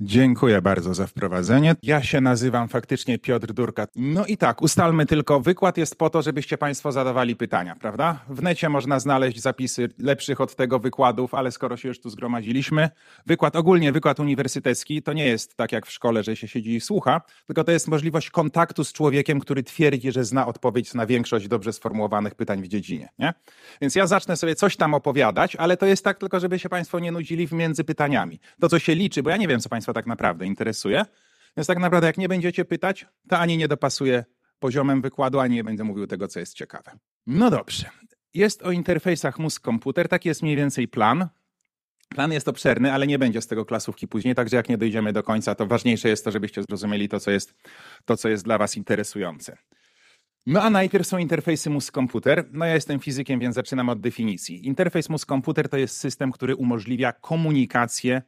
Dziękuję bardzo za wprowadzenie. Ja się nazywam faktycznie Piotr Durka. No i tak, ustalmy tylko, wykład jest po to, żebyście Państwo zadawali pytania, prawda? W necie można znaleźć zapisy lepszych od tego wykładów, ale skoro się już tu zgromadziliśmy, wykład ogólnie, wykład uniwersytecki, to nie jest tak jak w szkole, że się siedzi i słucha, tylko to jest możliwość kontaktu z człowiekiem, który twierdzi, że zna odpowiedź na większość dobrze sformułowanych pytań w dziedzinie, nie? Więc ja zacznę sobie coś tam opowiadać, ale to jest tak tylko, żeby się Państwo nie nudzili między pytaniami. To, co się liczy, bo ja nie wiem, co Państwo Państwa tak naprawdę interesuje. Więc tak naprawdę, jak nie będziecie pytać, to ani nie dopasuje poziomem wykładu, ani nie będę mówił tego, co jest ciekawe. No dobrze. Jest o interfejsach mózg-komputer. Taki jest mniej więcej plan. Plan jest obszerny, ale nie będzie z tego klasówki później, także jak nie dojdziemy do końca, to ważniejsze jest to, żebyście zrozumieli to, co jest, to, co jest dla Was interesujące. No a najpierw są interfejsy mózg-komputer. No ja jestem fizykiem, więc zaczynam od definicji. Interfejs mózg-komputer to jest system, który umożliwia komunikację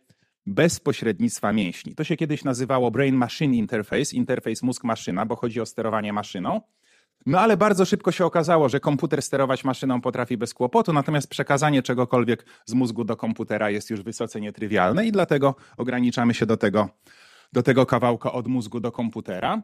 bez pośrednictwa mięśni. To się kiedyś nazywało Brain Machine Interface, interfejs mózg-maszyna, bo chodzi o sterowanie maszyną. No ale bardzo szybko się okazało, że komputer sterować maszyną potrafi bez kłopotu, natomiast przekazanie czegokolwiek z mózgu do komputera jest już wysoce nietrywialne i dlatego ograniczamy się do tego, do tego kawałka od mózgu do komputera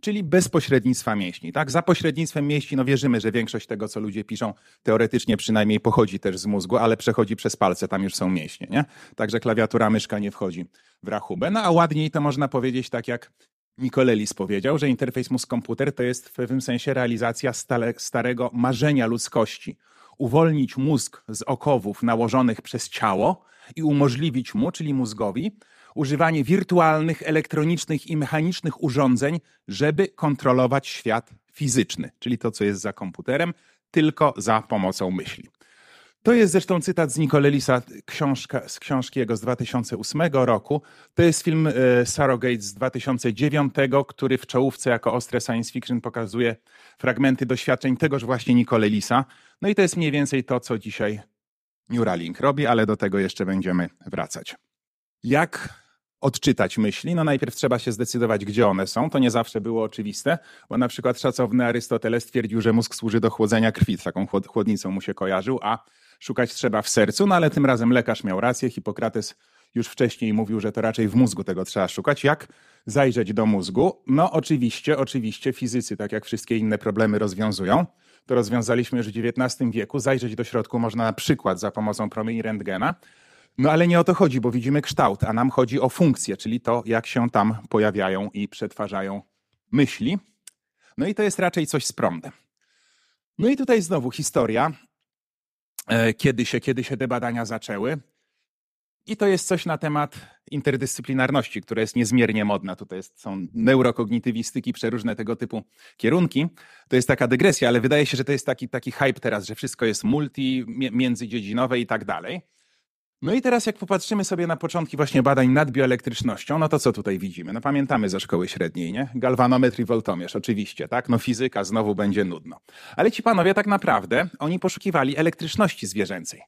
czyli bez pośrednictwa mięśni. Tak? Za pośrednictwem mięśni no wierzymy, że większość tego, co ludzie piszą, teoretycznie przynajmniej pochodzi też z mózgu, ale przechodzi przez palce, tam już są mięśnie. Nie? Także klawiatura, myszka nie wchodzi w rachubę. No a ładniej to można powiedzieć tak jak Nicolelis powiedział, że interfejs mózg-komputer to jest w pewnym sensie realizacja stale, starego marzenia ludzkości. Uwolnić mózg z okowów nałożonych przez ciało i umożliwić mu, czyli mózgowi, używanie wirtualnych, elektronicznych i mechanicznych urządzeń, żeby kontrolować świat fizyczny, czyli to, co jest za komputerem, tylko za pomocą myśli. To jest zresztą cytat z Nicolelisa książka, z książki jego z 2008 roku. To jest film e, Surrogate z 2009, który w czołówce jako ostre science fiction pokazuje fragmenty doświadczeń tegoż właśnie Nicolelisa. No i to jest mniej więcej to, co dzisiaj Neuralink robi, ale do tego jeszcze będziemy wracać. Jak odczytać myśli, no najpierw trzeba się zdecydować, gdzie one są. To nie zawsze było oczywiste, bo na przykład szacowny Arystoteles stwierdził, że mózg służy do chłodzenia krwi, taką chłodnicą mu się kojarzył, a szukać trzeba w sercu, no ale tym razem lekarz miał rację, Hipokrates już wcześniej mówił, że to raczej w mózgu tego trzeba szukać. Jak zajrzeć do mózgu? No oczywiście, oczywiście fizycy, tak jak wszystkie inne problemy rozwiązują. To rozwiązaliśmy już w XIX wieku. Zajrzeć do środku można na przykład za pomocą promieni rentgena, no ale nie o to chodzi, bo widzimy kształt, a nam chodzi o funkcję, czyli to, jak się tam pojawiają i przetwarzają myśli. No i to jest raczej coś z prądem. No i tutaj znowu historia, e, kiedy się, kiedy się te badania zaczęły. I to jest coś na temat interdyscyplinarności, która jest niezmiernie modna. Tutaj jest, są neurokognitywistyki, przeróżne tego typu kierunki. To jest taka dygresja, ale wydaje się, że to jest taki, taki hype teraz, że wszystko jest multi, międzydziedzinowe i tak dalej. No i teraz jak popatrzymy sobie na początki właśnie badań nad bioelektrycznością, no to co tutaj widzimy? No pamiętamy ze szkoły średniej, nie? Galwanometr i woltomierz, oczywiście, tak? No fizyka znowu będzie nudno. Ale ci panowie tak naprawdę, oni poszukiwali elektryczności zwierzęcej.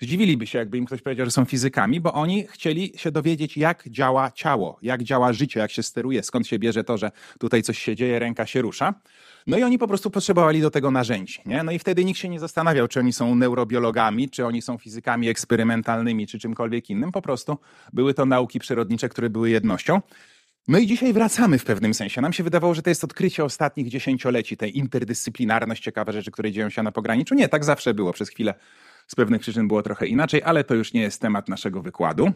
Zdziwiliby się, jakby im ktoś powiedział, że są fizykami, bo oni chcieli się dowiedzieć, jak działa ciało, jak działa życie, jak się steruje, skąd się bierze to, że tutaj coś się dzieje, ręka się rusza. No i oni po prostu potrzebowali do tego narzędzi. Nie? No i wtedy nikt się nie zastanawiał, czy oni są neurobiologami, czy oni są fizykami eksperymentalnymi, czy czymkolwiek innym. Po prostu były to nauki przyrodnicze, które były jednością. No i dzisiaj wracamy w pewnym sensie. Nam się wydawało, że to jest odkrycie ostatnich dziesięcioleci, tej interdyscyplinarność, ciekawe rzeczy, które dzieją się na pograniczu. Nie, tak zawsze było. Przez chwilę z pewnych przyczyn było trochę inaczej, ale to już nie jest temat naszego wykładu.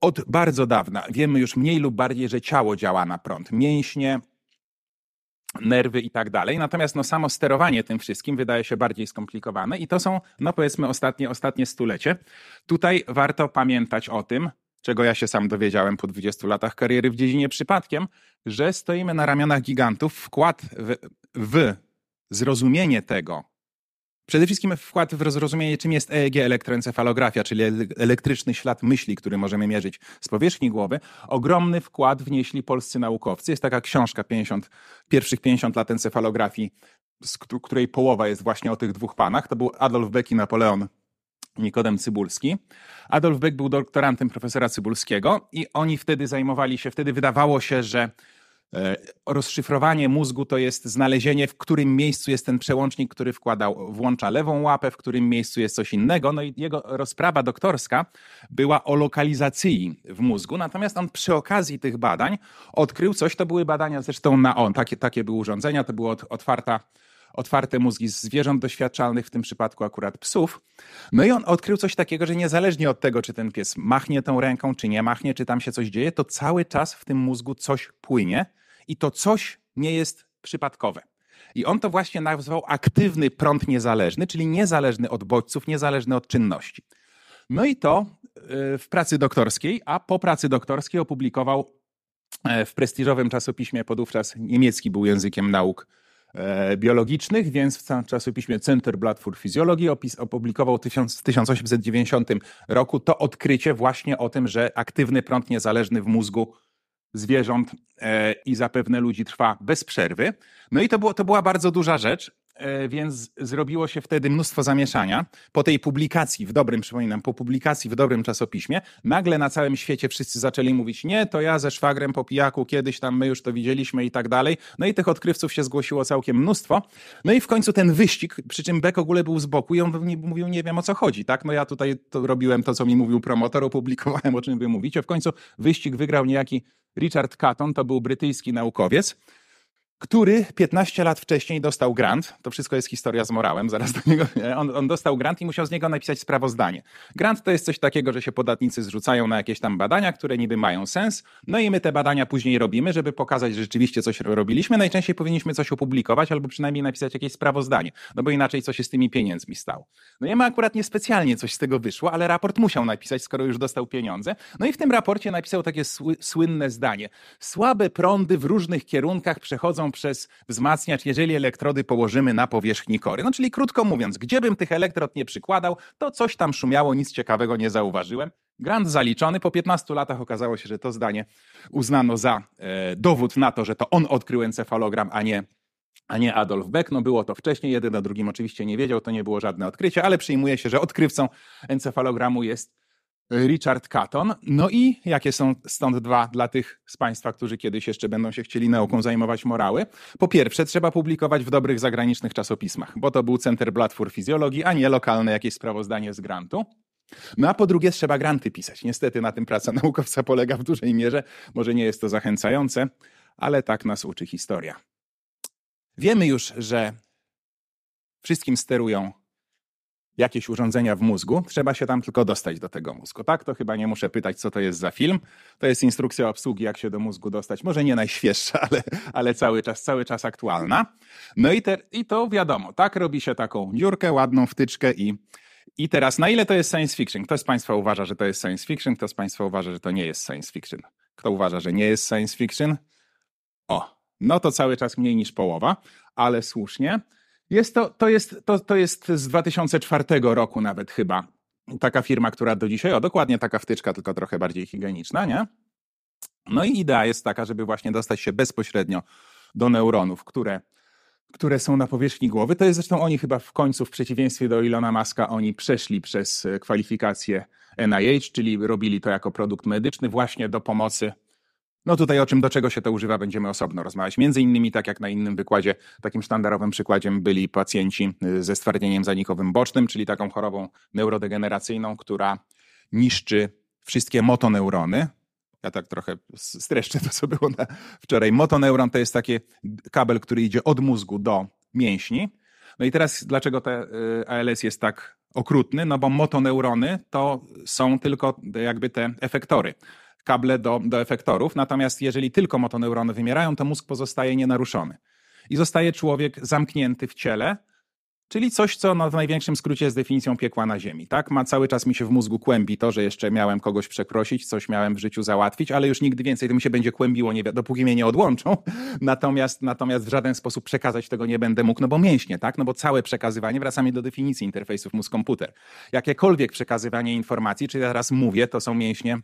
Od bardzo dawna wiemy już mniej lub bardziej, że ciało działa na prąd. Mięśnie, nerwy i tak dalej. Natomiast no, samo sterowanie tym wszystkim wydaje się bardziej skomplikowane i to są, no powiedzmy, ostatnie, ostatnie stulecie. Tutaj warto pamiętać o tym, czego ja się sam dowiedziałem po 20 latach kariery w dziedzinie przypadkiem, że stoimy na ramionach gigantów. Wkład w, w zrozumienie tego, Przede wszystkim wkład w zrozumienie, czym jest EEG, elektroencefalografia, czyli elektryczny ślad myśli, który możemy mierzyć z powierzchni głowy. Ogromny wkład wnieśli polscy naukowcy. Jest taka książka 50, pierwszych 50 lat encefalografii, z której połowa jest właśnie o tych dwóch panach. To był Adolf Beck i Napoleon Nikodem Cybulski. Adolf Beck był doktorantem profesora Cybulskiego i oni wtedy zajmowali się, wtedy wydawało się, że rozszyfrowanie mózgu to jest znalezienie, w którym miejscu jest ten przełącznik, który wkładał, włącza lewą łapę, w którym miejscu jest coś innego. No i jego rozprawa doktorska była o lokalizacji w mózgu. Natomiast on przy okazji tych badań odkrył coś, to były badania zresztą na on, takie, takie były urządzenia, to była otwarta otwarte mózgi zwierząt doświadczalnych, w tym przypadku akurat psów. No i on odkrył coś takiego, że niezależnie od tego, czy ten pies machnie tą ręką, czy nie machnie, czy tam się coś dzieje, to cały czas w tym mózgu coś płynie i to coś nie jest przypadkowe. I on to właśnie nazwał aktywny prąd niezależny, czyli niezależny od bodźców, niezależny od czynności. No i to e, w pracy doktorskiej, a po pracy doktorskiej opublikował e, w prestiżowym czasopiśmie, podówczas niemiecki był językiem nauk biologicznych, więc w czasopiśmie Centerblatt für Physiology opublikował w 1890 roku to odkrycie właśnie o tym, że aktywny prąd niezależny w mózgu zwierząt e, i zapewne ludzi trwa bez przerwy. No i to, było, to była bardzo duża rzecz. E, więc zrobiło się wtedy mnóstwo zamieszania. Po tej publikacji, w dobrym, przypominam, po publikacji w dobrym czasopiśmie, nagle na całym świecie wszyscy zaczęli mówić, nie, to ja ze szwagrem po pijaku, kiedyś tam my już to widzieliśmy i tak dalej. No i tych odkrywców się zgłosiło całkiem mnóstwo. No i w końcu ten wyścig, przy czym Beck ogóle był z boku i on mówił, nie wiem o co chodzi, tak? No ja tutaj to robiłem to, co mi mówił promotor, opublikowałem, o czym wy mówicie. W końcu wyścig wygrał niejaki Richard Catton, to był brytyjski naukowiec, który 15 lat wcześniej dostał grant. To wszystko jest historia z morałem, zaraz do niego. On, on, dostał grant i musiał z niego napisać sprawozdanie. Grant to jest coś takiego, że się podatnicy zrzucają na jakieś tam badania, które niby mają sens, no i my te badania później robimy, żeby pokazać, że rzeczywiście coś robiliśmy. Najczęściej powinniśmy coś opublikować albo przynajmniej napisać jakieś sprawozdanie, no bo inaczej co się z tymi pieniędzmi stało. No ja ma akurat niespecjalnie coś z tego wyszło, ale raport musiał napisać, skoro już dostał pieniądze. No i w tym raporcie napisał takie sły, słynne zdanie. Słabe prądy w różnych kierunkach przechodzą przez wzmacniacz, jeżeli elektrody położymy na powierzchni kory. No czyli krótko mówiąc, gdzie bym tych elektrod nie przykładał, to coś tam szumiało, nic ciekawego nie zauważyłem. Grant zaliczony. Po 15 latach okazało się, że to zdanie uznano za e, dowód na to, że to on odkrył encefalogram, a nie, a nie Adolf Beck. No było to wcześniej, jeden o drugim oczywiście nie wiedział, to nie było żadne odkrycie, ale przyjmuje się, że odkrywcą encefalogramu jest Richard Catton. No i jakie są stąd dwa dla tych z Państwa, którzy kiedyś jeszcze będą się chcieli nauką zajmować morały? Po pierwsze, trzeba publikować w dobrych zagranicznych czasopismach, bo to był Centerblatt für Fizjologii, a nie lokalne jakieś sprawozdanie z grantu. No a po drugie, trzeba granty pisać. Niestety na tym praca naukowca polega w dużej mierze. Może nie jest to zachęcające, ale tak nas uczy historia. Wiemy już, że wszystkim sterują jakieś urządzenia w mózgu, trzeba się tam tylko dostać do tego mózgu. Tak, to chyba nie muszę pytać, co to jest za film. To jest instrukcja obsługi, jak się do mózgu dostać. Może nie najświeższa, ale, ale cały czas, cały czas aktualna. No i, te, i to wiadomo, tak robi się taką dziurkę, ładną wtyczkę i, i teraz na ile to jest science fiction? Kto z Państwa uważa, że to jest science fiction? Kto z Państwa uważa, że to nie jest science fiction? Kto uważa, że nie jest science fiction? O, no to cały czas mniej niż połowa, ale słusznie. Jest to, to, jest, to, to jest z 2004 roku nawet chyba. Taka firma, która do dzisiaj, o dokładnie taka wtyczka, tylko trochę bardziej higieniczna, nie? No i idea jest taka, żeby właśnie dostać się bezpośrednio do neuronów, które, które są na powierzchni głowy. To jest zresztą oni chyba w końcu, w przeciwieństwie do Ilona Maska, oni przeszli przez kwalifikację NIH, czyli robili to jako produkt medyczny właśnie do pomocy no tutaj o czym, do czego się to używa, będziemy osobno rozmawiać. Między innymi, tak jak na innym wykładzie, takim sztandarowym przykładem byli pacjenci y, ze stwardnieniem zanikowym bocznym, czyli taką chorobą neurodegeneracyjną, która niszczy wszystkie motoneurony. Ja tak trochę streszczę to, co było na wczoraj. Motoneuron to jest taki kabel, który idzie od mózgu do mięśni. No i teraz dlaczego te y, ALS jest tak okrutny? No bo motoneurony to są tylko jakby te efektory kable do, do efektorów. Natomiast jeżeli tylko motoneurony wymierają, to mózg pozostaje nienaruszony. I zostaje człowiek zamknięty w ciele, czyli coś, co no, w największym skrócie jest definicją piekła na ziemi. Tak? Ma cały czas mi się w mózgu kłębi to, że jeszcze miałem kogoś przeprosić, coś miałem w życiu załatwić, ale już nigdy więcej to mi się będzie kłębiło, nie, dopóki mnie nie odłączą. Natomiast, natomiast w żaden sposób przekazać tego nie będę mógł, no bo mięśnie, tak? No bo całe przekazywanie, wracamy do definicji interfejsów mózg-komputer. Jakiekolwiek przekazywanie informacji, czy ja teraz mówię, to są mięśnie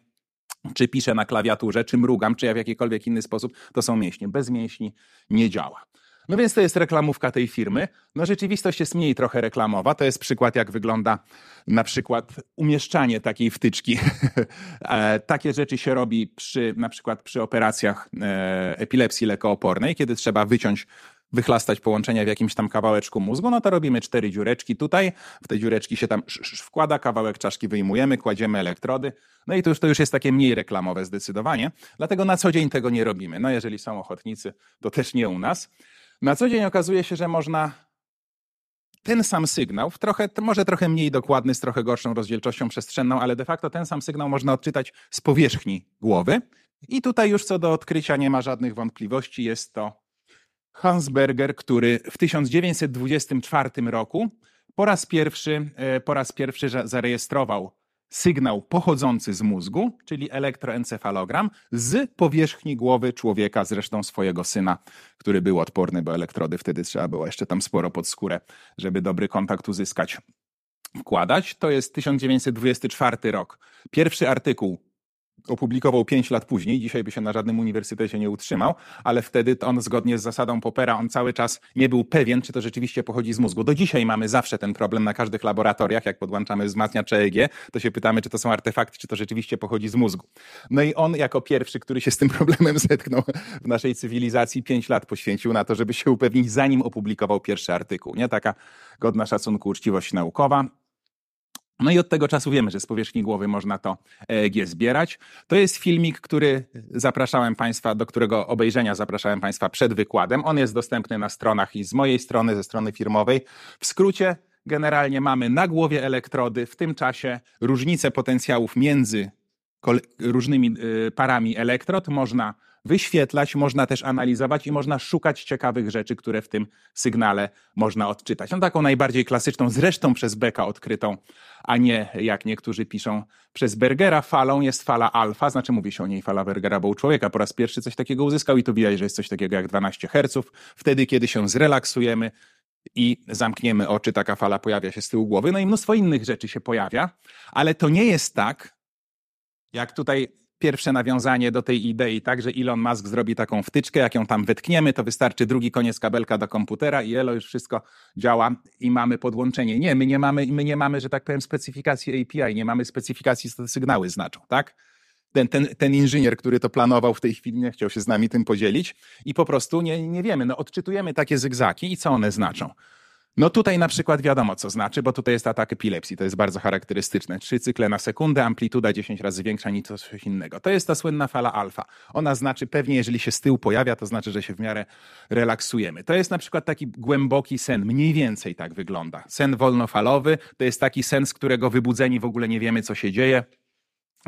czy piszę na klawiaturze, czy mrugam, czy ja w jakikolwiek inny sposób, to są mięśnie. Bez mięśni nie działa. No więc to jest reklamówka tej firmy. No rzeczywistość jest mniej trochę reklamowa. To jest przykład, jak wygląda na przykład umieszczanie takiej wtyczki. E, takie rzeczy się robi przy, na przykład przy operacjach e, epilepsji lekoopornej, kiedy trzeba wyciąć wychlastać połączenia w jakimś tam kawałeczku mózgu, no to robimy cztery dziureczki tutaj, w te dziureczki się tam wkłada, kawałek czaszki wyjmujemy, kładziemy elektrody, no i to już, to już jest takie mniej reklamowe zdecydowanie, dlatego na co dzień tego nie robimy. No jeżeli są ochotnicy, to też nie u nas. Na co dzień okazuje się, że można ten sam sygnał, w trochę, może trochę mniej dokładny, z trochę gorszą rozdzielczością przestrzenną, ale de facto ten sam sygnał można odczytać z powierzchni głowy. I tutaj już co do odkrycia nie ma żadnych wątpliwości. Jest to Hans Berger, który w 1924 roku po raz pierwszy, e, po raz pierwszy zarejestrował sygnał pochodzący z mózgu, czyli elektroencefalogram, z powierzchni głowy człowieka, zresztą swojego syna, który był odporny, bo elektrody wtedy trzeba było jeszcze tam sporo pod skórę, żeby dobry kontakt uzyskać, wkładać. To jest 1924 rok. Pierwszy artykuł opublikował pięć lat później, dzisiaj by się na żadnym uniwersytecie nie utrzymał, ale wtedy on zgodnie z zasadą Popera, on cały czas nie był pewien, czy to rzeczywiście pochodzi z mózgu. Do dzisiaj mamy zawsze ten problem na każdych laboratoriach, jak podłączamy wzmacniacz EEG, to się pytamy, czy to są artefakty, czy to rzeczywiście pochodzi z mózgu. No i on jako pierwszy, który się z tym problemem zetknął w naszej cywilizacji, pięć lat poświęcił na to, żeby się upewnić, zanim opublikował pierwszy artykuł. Nie taka godna szacunku uczciwość naukowa. No i od tego czasu wiemy, że z powierzchni głowy można to EEG zbierać. To jest filmik, który zapraszałem Państwa, do którego obejrzenia zapraszałem Państwa przed wykładem. On jest dostępny na stronach i z mojej strony, ze strony firmowej. W skrócie, generalnie mamy na głowie elektrody, w tym czasie różnice potencjałów między różnymi y, parami elektrod można wyświetlać, można też analizować i można szukać ciekawych rzeczy, które w tym sygnale można odczytać. No taką najbardziej klasyczną, zresztą przez Becka odkrytą, a nie jak niektórzy piszą przez Bergera falą jest fala alfa, znaczy mówi się o niej fala Bergera, bo u człowieka po raz pierwszy coś takiego uzyskał i tu widać, że jest coś takiego jak 12 Hz. Wtedy, kiedy się zrelaksujemy, i zamkniemy oczy, taka fala pojawia się z tyłu głowy. No i mnóstwo innych rzeczy się pojawia, ale to nie jest tak, jak tutaj pierwsze nawiązanie do tej idei, tak, że Elon Musk zrobi taką wtyczkę, jak ją tam wetkniemy, to wystarczy drugi koniec kabelka do komputera i elo już wszystko działa i mamy podłączenie. Nie, my nie mamy, my nie mamy, że tak powiem, specyfikacji API, nie mamy specyfikacji, co te sygnały znaczą, tak? Ten, ten, ten inżynier, który to planował w tej chwili, nie chciał się z nami tym podzielić i po prostu nie, nie wiemy. No, odczytujemy takie zygzaki i co one znaczą. No tutaj na przykład wiadomo, co znaczy, bo tutaj jest atak epilepsji, to jest bardzo charakterystyczne. Trzy cykle na sekundę, amplituda 10 razy większa niż coś innego. To jest ta słynna fala alfa. Ona znaczy pewnie, jeżeli się z tyłu pojawia, to znaczy, że się w miarę relaksujemy. To jest na przykład taki głęboki sen, mniej więcej tak wygląda. Sen wolnofalowy to jest taki sen, z którego wybudzeni w ogóle nie wiemy, co się dzieje.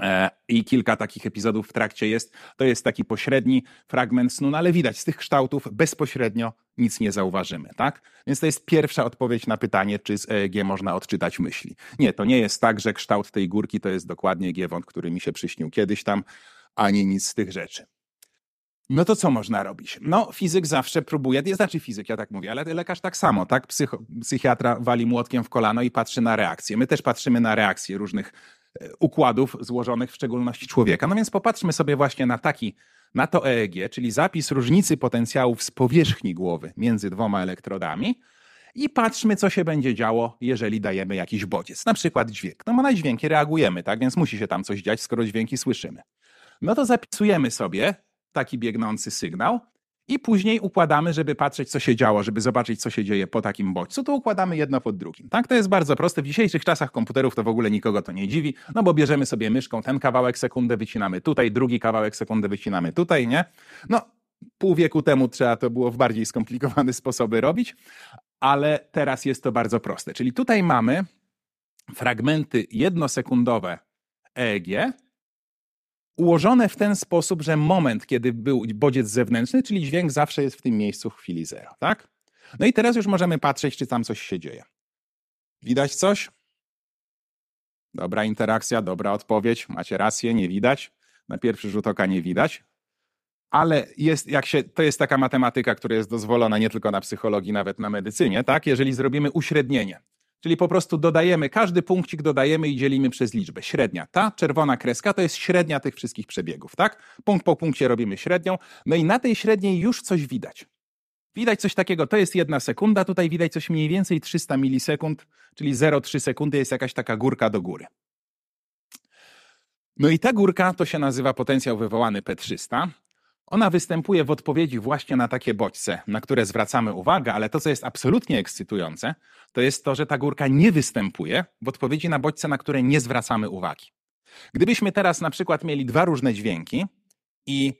E, I kilka takich epizodów w trakcie jest. To jest taki pośredni fragment snu, no ale widać, z tych kształtów bezpośrednio nic nie zauważymy, tak? Więc to jest pierwsza odpowiedź na pytanie, czy z EEG można odczytać myśli. Nie, to nie jest tak, że kształt tej górki to jest dokładnie giewont, który mi się przyśnił kiedyś tam, ani nic z tych rzeczy. No to co można robić? No, fizyk zawsze próbuje, nie znaczy fizyk, ja tak mówię, ale lekarz tak samo, tak? Psycho, psychiatra wali młotkiem w kolano i patrzy na reakcję. My też patrzymy na reakcje różnych układów złożonych w szczególności człowieka. No więc popatrzmy sobie właśnie na taki, na to EEG, czyli zapis różnicy potencjałów z powierzchni głowy między dwoma elektrodami i patrzmy, co się będzie działo, jeżeli dajemy jakiś bodziec, na przykład dźwięk. No bo na dźwięki reagujemy, tak? Więc musi się tam coś dziać, skoro dźwięki słyszymy. No to zapisujemy sobie taki biegnący sygnał i później układamy, żeby patrzeć, co się działo, żeby zobaczyć, co się dzieje po takim bodźcu, to układamy jedno pod drugim. Tak, to jest bardzo proste. W dzisiejszych czasach komputerów to w ogóle nikogo to nie dziwi, no bo bierzemy sobie myszką, ten kawałek sekundę wycinamy tutaj, drugi kawałek sekundę wycinamy tutaj, nie? No, pół wieku temu trzeba to było w bardziej skomplikowane sposoby robić, ale teraz jest to bardzo proste. Czyli tutaj mamy fragmenty jednosekundowe EEG, ułożone w ten sposób, że moment, kiedy był bodziec zewnętrzny, czyli dźwięk zawsze jest w tym miejscu w chwili zero, tak? No i teraz już możemy patrzeć, czy tam coś się dzieje. Widać coś? Dobra interakcja, dobra odpowiedź, macie rację, nie widać. Na pierwszy rzut oka nie widać. Ale jest, jak się, to jest taka matematyka, która jest dozwolona nie tylko na psychologii, nawet na medycynie, tak? Jeżeli zrobimy uśrednienie, Czyli po prostu dodajemy, każdy punkcik dodajemy i dzielimy przez liczbę. Średnia. Ta czerwona kreska to jest średnia tych wszystkich przebiegów, tak? Punkt po punkcie robimy średnią, no i na tej średniej już coś widać. Widać coś takiego, to jest jedna sekunda, tutaj widać coś mniej więcej 300 milisekund, czyli 0,3 sekundy jest jakaś taka górka do góry. No i ta górka to się nazywa potencjał wywołany P300. Ona występuje w odpowiedzi właśnie na takie bodźce, na które zwracamy uwagę, ale to, co jest absolutnie ekscytujące, to jest to, że ta górka nie występuje w odpowiedzi na bodźce, na które nie zwracamy uwagi. Gdybyśmy teraz na przykład mieli dwa różne dźwięki i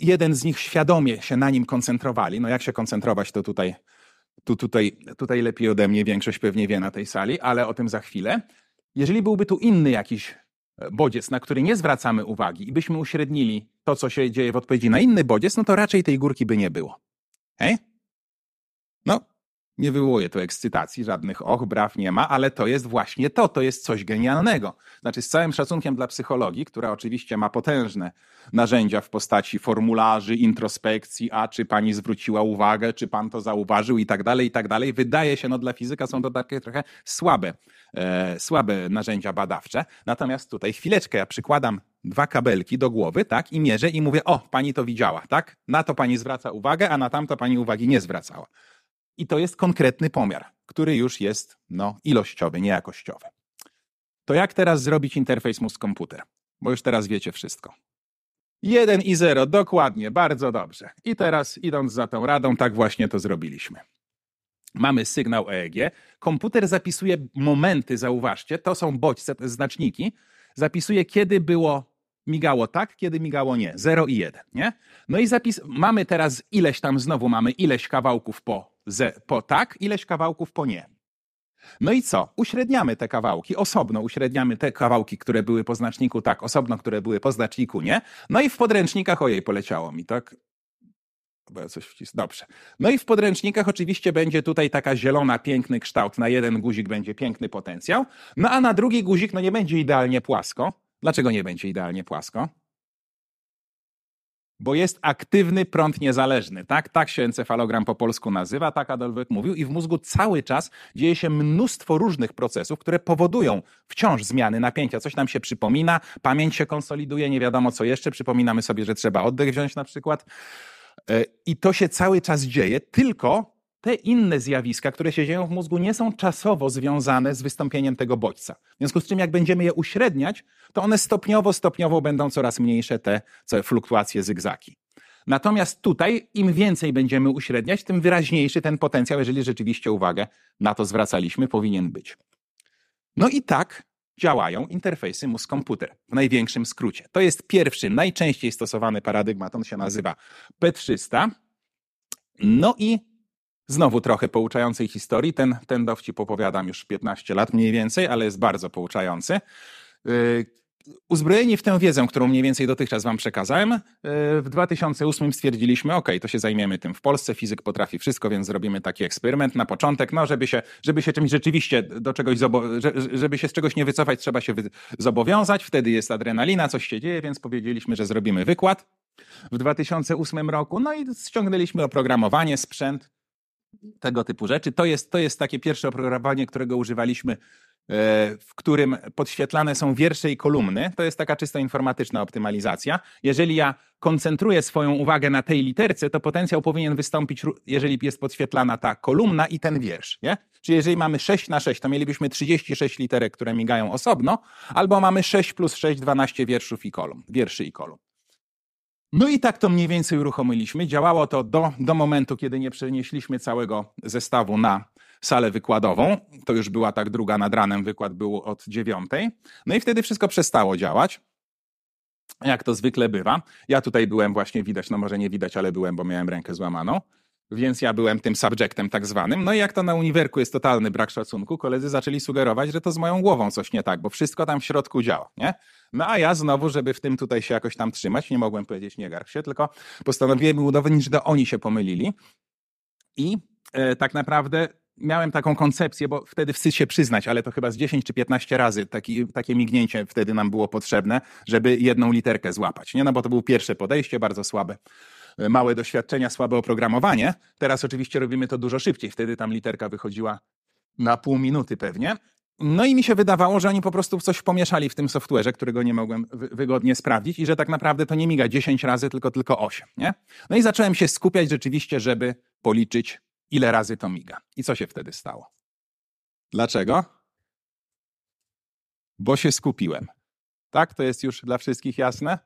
jeden z nich świadomie się na nim koncentrowali, no jak się koncentrować, to tutaj, tu, tutaj, tutaj lepiej ode mnie większość pewnie wie na tej sali, ale o tym za chwilę. Jeżeli byłby tu inny jakiś bodziec, na który nie zwracamy uwagi i byśmy uśrednili to, co się dzieje w odpowiedzi na inny bodziec, no to raczej tej górki by nie było. Hej? No, nie wywołuje to ekscytacji, żadnych och, braw nie ma, ale to jest właśnie to, to jest coś genialnego. Znaczy, z całym szacunkiem dla psychologii, która oczywiście ma potężne narzędzia w postaci formularzy, introspekcji, a czy pani zwróciła uwagę, czy pan to zauważył i tak dalej, i tak dalej. Wydaje się, no dla fizyka są to takie trochę słabe, e, słabe narzędzia badawcze. Natomiast tutaj chwileczkę, ja przykładam dwa kabelki do głowy, tak, i mierzę i mówię, o, pani to widziała, tak? Na to pani zwraca uwagę, a na tamto pani uwagi nie zwracała. I to jest konkretny pomiar, który już jest no, ilościowy, nie jakościowy. To jak teraz zrobić interfejs mózg-komputer? Bo już teraz wiecie wszystko. 1 i 0, dokładnie, bardzo dobrze. I teraz, idąc za tą radą, tak właśnie to zrobiliśmy. Mamy sygnał EEG. Komputer zapisuje momenty, zauważcie, to są bodźce, to znaczniki. Zapisuje, kiedy było migało tak, kiedy migało nie. 0 i 1, nie? No i zapis, mamy teraz ileś tam, znowu mamy ileś kawałków po, ze, po tak, ileś kawałków po nie. No i co? Uśredniamy te kawałki, osobno uśredniamy te kawałki, które były po znaczniku tak, osobno, które były po znaczniku nie. No i w podręcznikach, ojej, poleciało mi, tak? Bo ja coś wcis... Dobrze. No i w podręcznikach oczywiście będzie tutaj taka zielona, piękny kształt. Na jeden guzik będzie piękny potencjał, no a na drugi guzik no nie będzie idealnie płasko. Dlaczego nie będzie idealnie płasko? Bo jest aktywny prąd niezależny, tak? Tak się encefalogram po polsku nazywa, tak Adolfek mówił, i w mózgu cały czas dzieje się mnóstwo różnych procesów, które powodują wciąż zmiany napięcia. Coś nam się przypomina, pamięć się konsoliduje, nie wiadomo co jeszcze, przypominamy sobie, że trzeba oddech wziąć na przykład. E, I to się cały czas dzieje, tylko te inne zjawiska, które się dzieją w mózgu, nie są czasowo związane z wystąpieniem tego bodźca. W związku z czym, jak będziemy je uśredniać, to one stopniowo, stopniowo będą coraz mniejsze te fluktuacje zygzaki. Natomiast tutaj, im więcej będziemy uśredniać, tym wyraźniejszy ten potencjał, jeżeli rzeczywiście uwagę na to zwracaliśmy, powinien być. No i tak działają interfejsy mózg-komputer w największym skrócie. To jest pierwszy, najczęściej stosowany paradygmat, on się nazywa P300. No i Znowu trochę pouczającej historii. Ten, ten dowcip opowiadam już 15 lat mniej więcej, ale jest bardzo pouczający. Yy, uzbrojeni w tę wiedzę, którą mniej więcej dotychczas wam przekazałem, yy, w 2008 stwierdziliśmy, ok, to się zajmiemy tym w Polsce, fizyk potrafi wszystko, więc zrobimy taki eksperyment na początek, no żeby się, żeby się czymś rzeczywiście do czegoś, żeby się z czegoś nie wycofać, trzeba się zobowiązać, wtedy jest adrenalina, coś się dzieje, więc powiedzieliśmy, że zrobimy wykład w 2008 roku, no i ściągnęliśmy oprogramowanie, sprzęt, tego typu rzeczy. To jest, to jest takie pierwsze oprogramowanie, którego używaliśmy, e, w którym podświetlane są wiersze i kolumny. To jest taka czysto informatyczna optymalizacja. Jeżeli ja koncentruję swoją uwagę na tej literce, to potencjał powinien wystąpić, jeżeli jest podświetlana ta kolumna i ten wiersz. Nie? Czyli jeżeli mamy 6 na 6, to mielibyśmy 36 literek, które migają osobno, albo mamy 6 plus 6, 12 wierszów i kolumn, wierszy i kolumn. No i tak to mniej więcej uruchomiliśmy. Działało to do, do momentu, kiedy nie przenieśliśmy całego zestawu na salę wykładową. To już była tak druga nad ranem, wykład był od dziewiątej. No i wtedy wszystko przestało działać. Jak to zwykle bywa. Ja tutaj byłem właśnie widać, no może nie widać, ale byłem, bo miałem rękę złamaną. Więc ja byłem tym subjectem tak zwanym. No i jak to na uniwerku jest totalny brak szacunku, koledzy zaczęli sugerować, że to z moją głową coś nie tak, bo wszystko tam w środku działa, nie? No a ja znowu, żeby w tym tutaj się jakoś tam trzymać, nie mogłem powiedzieć nie garb się, tylko postanowiłem udowodnić, że to oni się pomylili. I e, tak naprawdę miałem taką koncepcję, bo wtedy wstyd się przyznać, ale to chyba z 10 czy 15 razy taki, takie mignięcie wtedy nam było potrzebne, żeby jedną literkę złapać. Nie? No bo to było pierwsze podejście, bardzo słabe e, małe doświadczenia, słabe oprogramowanie. Teraz oczywiście robimy to dużo szybciej. Wtedy tam literka wychodziła na pół minuty pewnie. No i mi się wydawało, że oni po prostu coś pomieszali w tym software'ze, którego nie mogłem wygodnie sprawdzić i że tak naprawdę to nie miga 10 razy, tylko tylko 8, nie? No i zacząłem się skupiać rzeczywiście, żeby policzyć, ile razy to miga. I co się wtedy stało? Dlaczego? Bo się skupiłem. Tak? To jest już dla wszystkich jasne?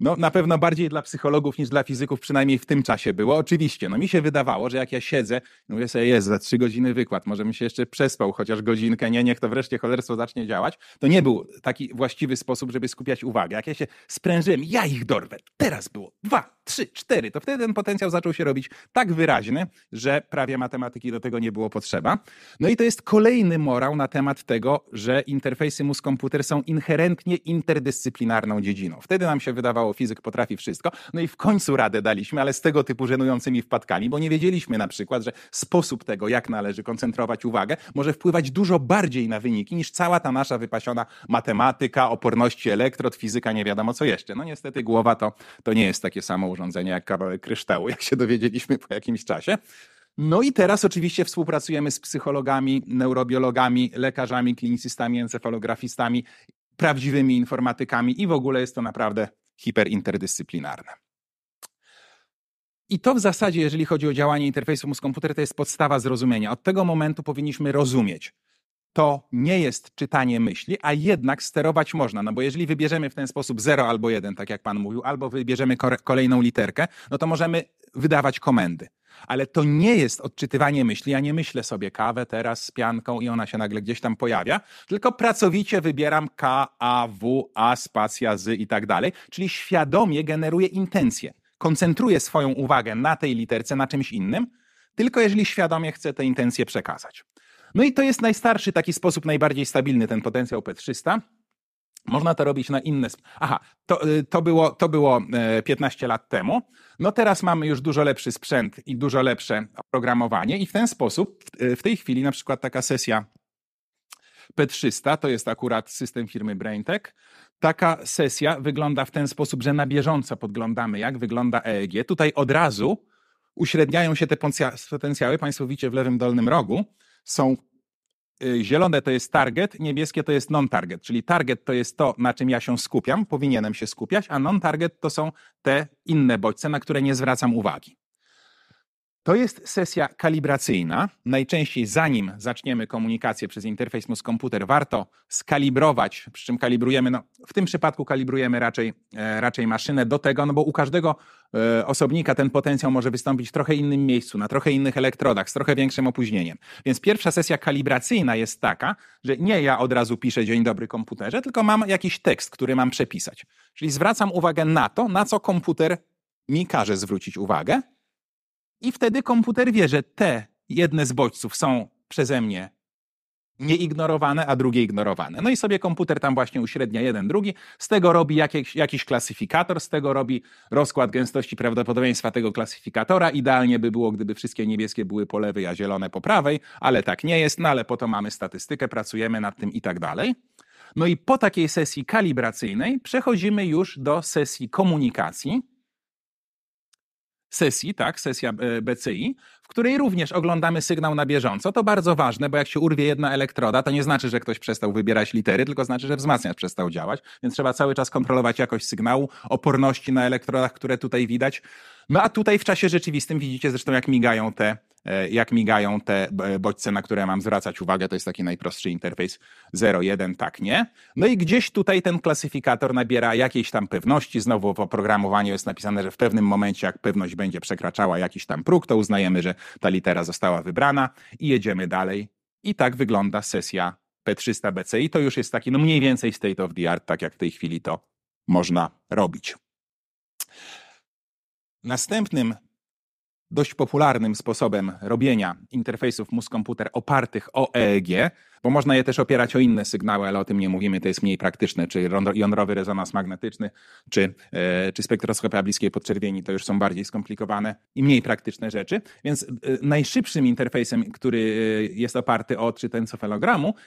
No, na pewno bardziej dla psychologów niż dla fizyków, przynajmniej w tym czasie było. Oczywiście, no mi się wydawało, że jak ja siedzę, mówię sobie, jest za trzy godziny wykład, może mi się jeszcze przespał chociaż godzinkę, nie, niech to wreszcie cholerstwo zacznie działać. To nie był taki właściwy sposób, żeby skupiać uwagę. Jak ja się sprężyłem, ja ich dorwę, teraz było dwa, trzy, cztery, to wtedy ten potencjał zaczął się robić tak wyraźny, że prawie matematyki do tego nie było potrzeba. No i to jest kolejny morał na temat tego, że interfejsy mózg-komputer są inherentnie interdyscyplinarną dziedziną. Wtedy nam się wydawało, fizyk potrafi wszystko. No i w końcu radę daliśmy, ale z tego typu żenującymi wpadkami, bo nie wiedzieliśmy na przykład, że sposób tego, jak należy koncentrować uwagę, może wpływać dużo bardziej na wyniki niż cała ta nasza wypasiona matematyka, oporności elektrod, fizyka, nie wiadomo co jeszcze. No niestety głowa to, to nie jest takie samo urządzenie jak kawałek kryształu, jak się dowiedzieliśmy po jakimś czasie. No i teraz oczywiście współpracujemy z psychologami, neurobiologami, lekarzami, klinicystami, encefalografistami, prawdziwymi informatykami i w ogóle jest to naprawdę hiperinterdyscyplinarne. I to w zasadzie, jeżeli chodzi o działanie interfejsu mózg-komputer, to jest podstawa zrozumienia. Od tego momentu powinniśmy rozumieć. To nie jest czytanie myśli, a jednak sterować można. No bo jeżeli wybierzemy w ten sposób 0 albo 1, tak jak pan mówił, albo wybierzemy kolejną literkę, no to możemy wydawać komendy. Ale to nie jest odczytywanie myśli. Ja nie myślę sobie kawę teraz z pianką i ona się nagle gdzieś tam pojawia, tylko pracowicie wybieram K, A, W, A, spacja, Z i tak dalej, czyli świadomie generuję intencję. Koncentruję swoją uwagę na tej literce, na czymś innym, tylko jeżeli świadomie chcę tę intencję przekazać. No i to jest najstarszy taki sposób, najbardziej stabilny, ten potencjał P300. Można to robić na inne. Aha, to, y, to, było, to było 15 e, lat temu. No teraz mamy już dużo lepszy sprzęt i dużo lepsze oprogramowanie, i w ten sposób w tej chwili na przykład taka sesja P300, to jest akurat system firmy BrainTech. Taka sesja wygląda w ten sposób, że na bieżąco podglądamy, jak wygląda EEG. Tutaj od razu uśredniają się te potencjały. Państwo widzicie w lewym dolnym rogu. Są Y, zielone to jest target, niebieskie to jest non-target, czyli target to jest to, na czym ja się skupiam, powinienem się skupiać, a non-target to są te inne bodźce, na które nie zwracam uwagi. To jest sesja kalibracyjna. Najczęściej zanim zaczniemy komunikację przez interfejs mózg-komputer, warto skalibrować, przy czym kalibrujemy, no, w tym przypadku kalibrujemy raczej, e, raczej maszynę do tego, no bo u każdego e, osobnika ten potencjał może wystąpić w trochę innym miejscu, na trochę innych elektrodach, z trochę większym opóźnieniem. Więc pierwsza sesja kalibracyjna jest taka, że nie ja od razu piszę dzień dobry komputerze, tylko mam jakiś tekst, który mam przepisać. Czyli zwracam uwagę na to, na co komputer mi każe zwrócić uwagę, i wtedy komputer wie, że te jedne z bodźców są przeze mnie nieignorowane, a drugie ignorowane. No i sobie komputer tam właśnie uśrednia jeden, drugi, z tego robi jakiś, jakiś klasyfikator, z tego robi rozkład gęstości prawdopodobieństwa tego klasyfikatora. Idealnie by było, gdyby wszystkie niebieskie były po lewej, a zielone po prawej, ale tak nie jest, no ale po to mamy statystykę, pracujemy nad tym i tak dalej. No i po takiej sesji kalibracyjnej przechodzimy już do sesji komunikacji, sesji, tak, sesja e, BCI, w której również oglądamy sygnał na bieżąco. To bardzo ważne, bo jak się urwie jedna elektroda, to nie znaczy, że ktoś przestał wybierać litery, tylko znaczy, że wzmacniacz przestał działać, więc trzeba cały czas kontrolować jakość sygnału, oporności na elektrodach, które tutaj widać. No a tutaj w czasie rzeczywistym widzicie zresztą, jak migają te jak migają te e, bodźce, na które mam zwracać uwagę. To jest taki najprostszy interfejs 0, 1, tak, nie. No i gdzieś tutaj ten klasyfikator nabiera jakiejś tam pewności. Znowu w oprogramowaniu jest napisane, że w pewnym momencie, jak pewność będzie przekraczała jakiś tam próg, to uznajemy, że ta litera została wybrana i jedziemy dalej. I tak wygląda sesja P300 BCI. To już jest taki, no mniej więcej state of the art, tak jak w tej chwili to można robić. Następnym dość popularnym sposobem robienia interfejsów mózg-komputer opartych o EEG, bo można je też opierać o inne sygnały, ale o tym nie mówimy, to jest mniej praktyczne, czy jądrowy rezonans magnetyczny, czy, e, czy spektroskopia bliskiej podczerwieni, to już są bardziej skomplikowane i mniej praktyczne rzeczy. Więc e, najszybszym interfejsem, który e, jest oparty o odczyt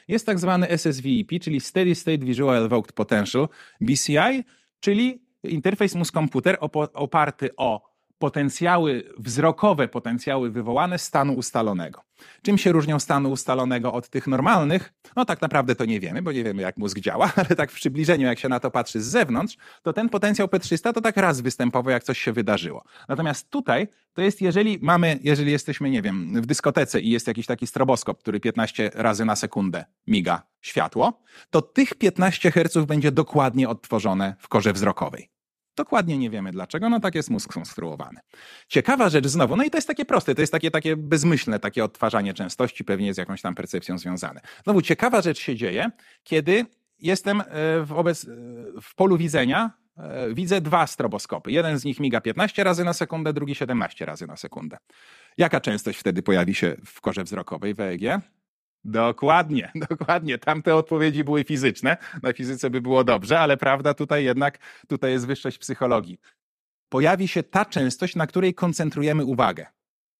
jest tak zwany SSVEP, czyli Steady State Visual Evoked Potential, BCI, czyli interfejs mózg-komputer oparty o potencjały wzrokowe, potencjały wywołane stanu ustalonego. Czym się różnią stanu ustalonego od tych normalnych? No tak naprawdę to nie wiemy, bo nie wiemy jak mózg działa, ale tak w przybliżeniu, jak się na to patrzy z zewnątrz, to ten potencjał P300 to tak raz występował, jak coś się wydarzyło. Natomiast tutaj to jest, jeżeli mamy, jeżeli jesteśmy, nie wiem, w dyskotece i jest jakiś taki stroboskop, który 15 razy na sekundę miga światło, to tych 15 Hz będzie dokładnie odtworzone w korze wzrokowej. Dokładnie nie wiemy dlaczego, no tak jest mózg skonstruowany. Ciekawa rzecz znowu, no i to jest takie proste, to jest takie, takie bezmyślne, takie odtwarzanie częstości, pewnie z jakąś tam percepcją związane. Znowu ciekawa rzecz się dzieje, kiedy jestem e, wobec, e, w polu widzenia, e, widzę dwa stroboskopy. Jeden z nich miga 15 razy na sekundę, drugi 17 razy na sekundę. Jaka częstość wtedy pojawi się w korze wzrokowej w EEG? Dokładnie, dokładnie. Tamte odpowiedzi były fizyczne. Na fizyce by było dobrze, ale prawda tutaj jednak, tutaj jest wyższość psychologii. Pojawi się ta częstość, na której koncentrujemy uwagę,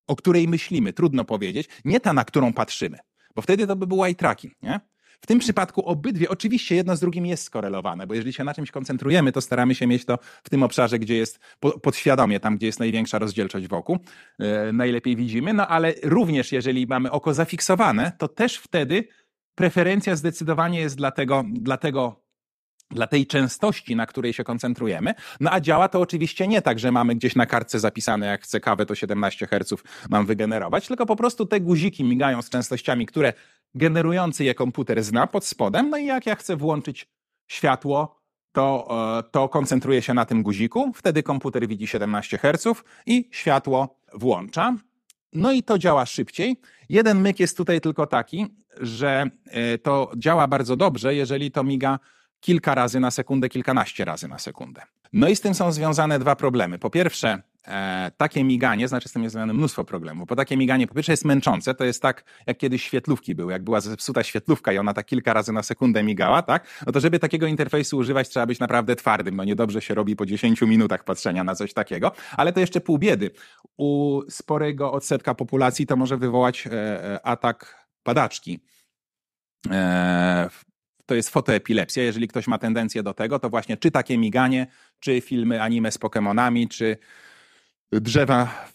o której myślimy, trudno powiedzieć, nie ta, na którą patrzymy, bo wtedy to by był eye tracking, nie? W tym przypadku obydwie, oczywiście jedno z drugim jest skorelowane, bo jeżeli się na czymś koncentrujemy, to staramy się mieć to w tym obszarze, gdzie jest podświadomie, tam gdzie jest największa rozdzielczość wokół, yy, najlepiej widzimy, no ale również jeżeli mamy oko zafiksowane, to też wtedy preferencja zdecydowanie jest dla tego, dla tego dla tej częstości, na której się koncentrujemy. No a działa to oczywiście nie tak, że mamy gdzieś na kartce zapisane, jak chcę kawę, to 17 Hz mam wygenerować, tylko po prostu te guziki migają z częstościami, które generujący je komputer zna pod spodem, no i jak ja chcę włączyć światło, to, e, to koncentruję się na tym guziku, wtedy komputer widzi 17 Hz i światło włącza. No i to działa szybciej. Jeden myk jest tutaj tylko taki, że e, to działa bardzo dobrze, jeżeli to miga kilka razy na sekundę, kilkanaście razy na sekundę. No i z tym są związane dwa problemy. Po pierwsze, e, takie miganie, znaczy z tym jest związane mnóstwo problemów, bo takie miganie po pierwsze jest męczące, to jest tak, jak kiedyś świetlówki były, jak była zepsuta świetlówka i ona tak kilka razy na sekundę migała, tak? No to żeby takiego interfejsu używać, trzeba być naprawdę twardym, no niedobrze się robi po 10 minutach patrzenia na coś takiego, ale to jeszcze pół biedy. U sporego odsetka populacji to może wywołać e, e atak padaczki. E, to jest fotoepilepsja. Jeżeli ktoś ma tendencję do tego, to właśnie czy takie miganie, czy filmy anime z Pokémonami, czy drzewa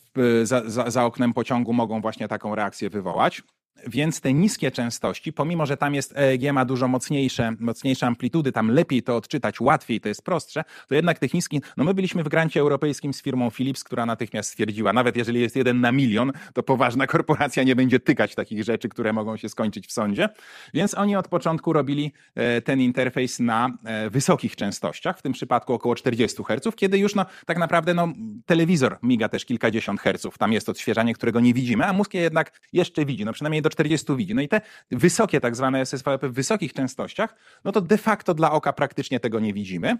za, za, za oknem pociągu mogą właśnie taką reakcję wywołać. Więc te niskie częstości, pomimo że tam jest EEG ma dużo mocniejsze, mocniejsze amplitudy, tam lepiej to odczytać, łatwiej, to jest prostsze, to jednak tych niskich, no my byliśmy w grancie europejskim z firmą Philips, która natychmiast stwierdziła, nawet jeżeli jest jeden na milion, to poważna korporacja nie będzie tykać takich rzeczy, które mogą się skończyć w sądzie. Więc oni od początku robili e, ten interfejs na e, wysokich częstościach, w tym przypadku około 40 Hz, kiedy już no, tak naprawdę no, telewizor miga też kilkadziesiąt herców, tam jest odświeżanie, którego nie widzimy, a mózg je jednak jeszcze widzi, no przynajmniej do 40 widzi. No i te wysokie tak zwane SSVP w wysokich częstościach, no to de facto dla oka praktycznie tego nie widzimy.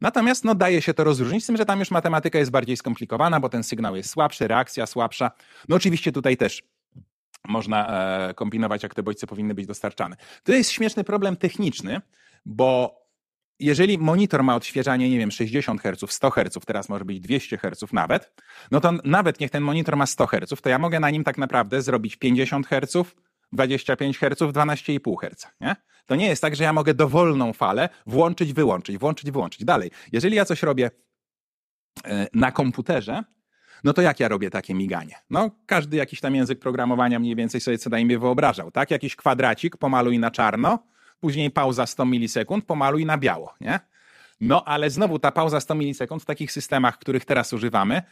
Natomiast no, daje się to rozróżnić, z tym, że tam już matematyka jest bardziej skomplikowana, bo ten sygnał jest słabszy, reakcja słabsza. No oczywiście tutaj też można e, kombinować, jak te bodźce powinny być dostarczane. To jest śmieszny problem techniczny, bo jeżeli monitor ma odświeżanie, nie wiem, 60 Hz, 100 Hz, teraz może być 200 Hz nawet, no to nawet niech ten monitor ma 100 Hz, to ja mogę na nim tak naprawdę zrobić 50 Hz, 25 Hz, 12,5 Hz. Nie? To nie jest tak, że ja mogę dowolną falę włączyć, wyłączyć, włączyć, wyłączyć. Dalej, jeżeli ja coś robię e, na komputerze, no to jak ja robię takie miganie? No, każdy jakiś tam język programowania mniej więcej sobie co najmniej wyobrażał, tak? Jakiś kwadracik pomaluj na czarno, później pauza 100 milisekund, pomaluj na biało, nie? No ale znowu ta pauza 100 milisekund w takich systemach, których teraz używamy,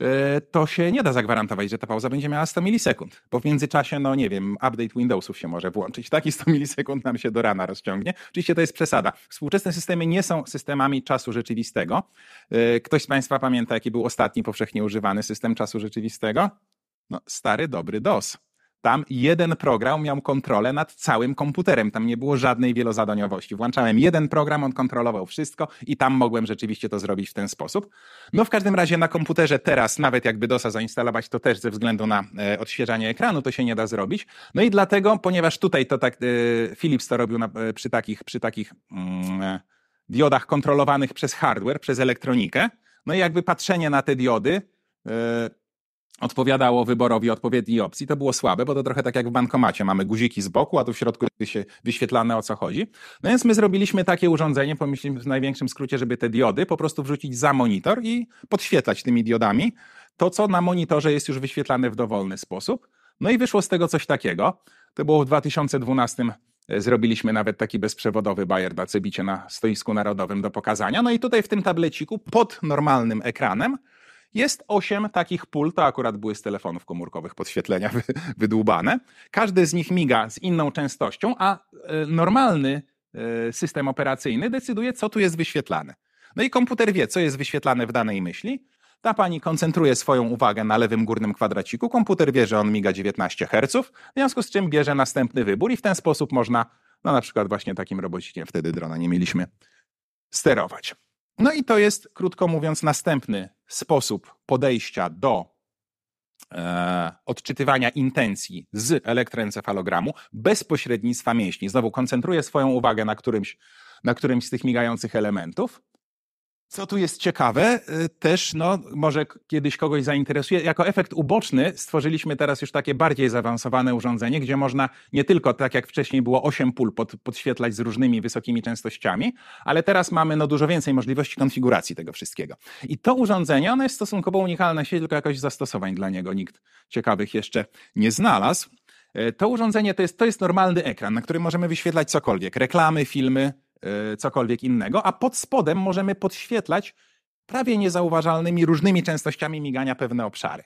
e, to się nie da zagwarantować, że ta pauza będzie miała 100 milisekund. Bo w międzyczasie, no nie wiem, update Windowsów się może włączyć. Taki 100 milisekund nam się do rana rozciągnie. Oczywiście to jest przesada. Współczesne systemy nie są systemami czasu rzeczywistego. E, ktoś z Państwa pamięta, jaki był ostatni powszechnie używany system czasu rzeczywistego? No, stary, dobry DOS. Tam jeden program miał kontrolę nad całym komputerem. Tam nie było żadnej wielozadaniowości. Włączałem jeden program, on kontrolował wszystko i tam mogłem rzeczywiście to zrobić w ten sposób. No w każdym razie na komputerze teraz, nawet jakby DOSa zainstalować, to też ze względu na e, odświeżanie ekranu to się nie da zrobić. No i dlatego, ponieważ tutaj to tak, e, Philips to robił na, e, przy takich, przy takich mm, e, diodach kontrolowanych przez hardware, przez elektronikę, no i jakby patrzenie na te diody, e, odpowiadało wyborowi odpowiedniej opcji, to było słabe, bo to trochę tak jak w bankomacie. Mamy guziki z boku, a tu w środku się wyświetlane o co chodzi. No więc my zrobiliśmy takie urządzenie, pomyślimy w największym skrócie, żeby te diody po prostu wrzucić za monitor i podświetlać tymi diodami to, co na monitorze jest już wyświetlane w dowolny sposób. No i wyszło z tego coś takiego. To było w 2012 e, Zrobiliśmy nawet taki bezprzewodowy bajer na Cebicie na stoisku narodowym do pokazania. No i tutaj w tym tableciku pod normalnym ekranem jest osiem takich pól, to akurat były z telefonów komórkowych podświetlenia wydłubane. Każdy z nich miga z inną częstością, a e, normalny e, system operacyjny decyduje, co tu jest wyświetlane. No i komputer wie, co jest wyświetlane w danej myśli. Ta pani koncentruje swoją uwagę na lewym górnym kwadraciku. Komputer wie, że on miga 19 Hz, w związku z czym bierze następny wybór i w ten sposób można, no na przykład właśnie takim robocikiem, wtedy drona nie mieliśmy, sterować. No i to jest, krótko mówiąc, następny sposób podejścia do e, odczytywania intencji z elektroencefalogramu bez pośrednictwa mięśni. Znowu koncentruję swoją uwagę na którymś, na którymś z tych migających elementów co tu jest ciekawe, y, też no, może kiedyś kogoś zainteresuje, jako efekt uboczny stworzyliśmy teraz już takie bardziej zaawansowane urządzenie, gdzie można nie tylko, tak jak wcześniej było, 8 pól pod, podświetlać z różnymi wysokimi częstościami, ale teraz mamy no, dużo więcej możliwości konfiguracji tego wszystkiego. I to urządzenie, ono jest stosunkowo unikalne świecie, tylko jakoś zastosowań dla niego nikt ciekawych jeszcze nie znalazł. Y, to urządzenie to jest, to jest normalny ekran, na którym możemy wyświetlać cokolwiek, reklamy, filmy, cokolwiek innego, a pod spodem możemy podświetlać prawie niezauważalnymi różnymi częstościami migania pewne obszary.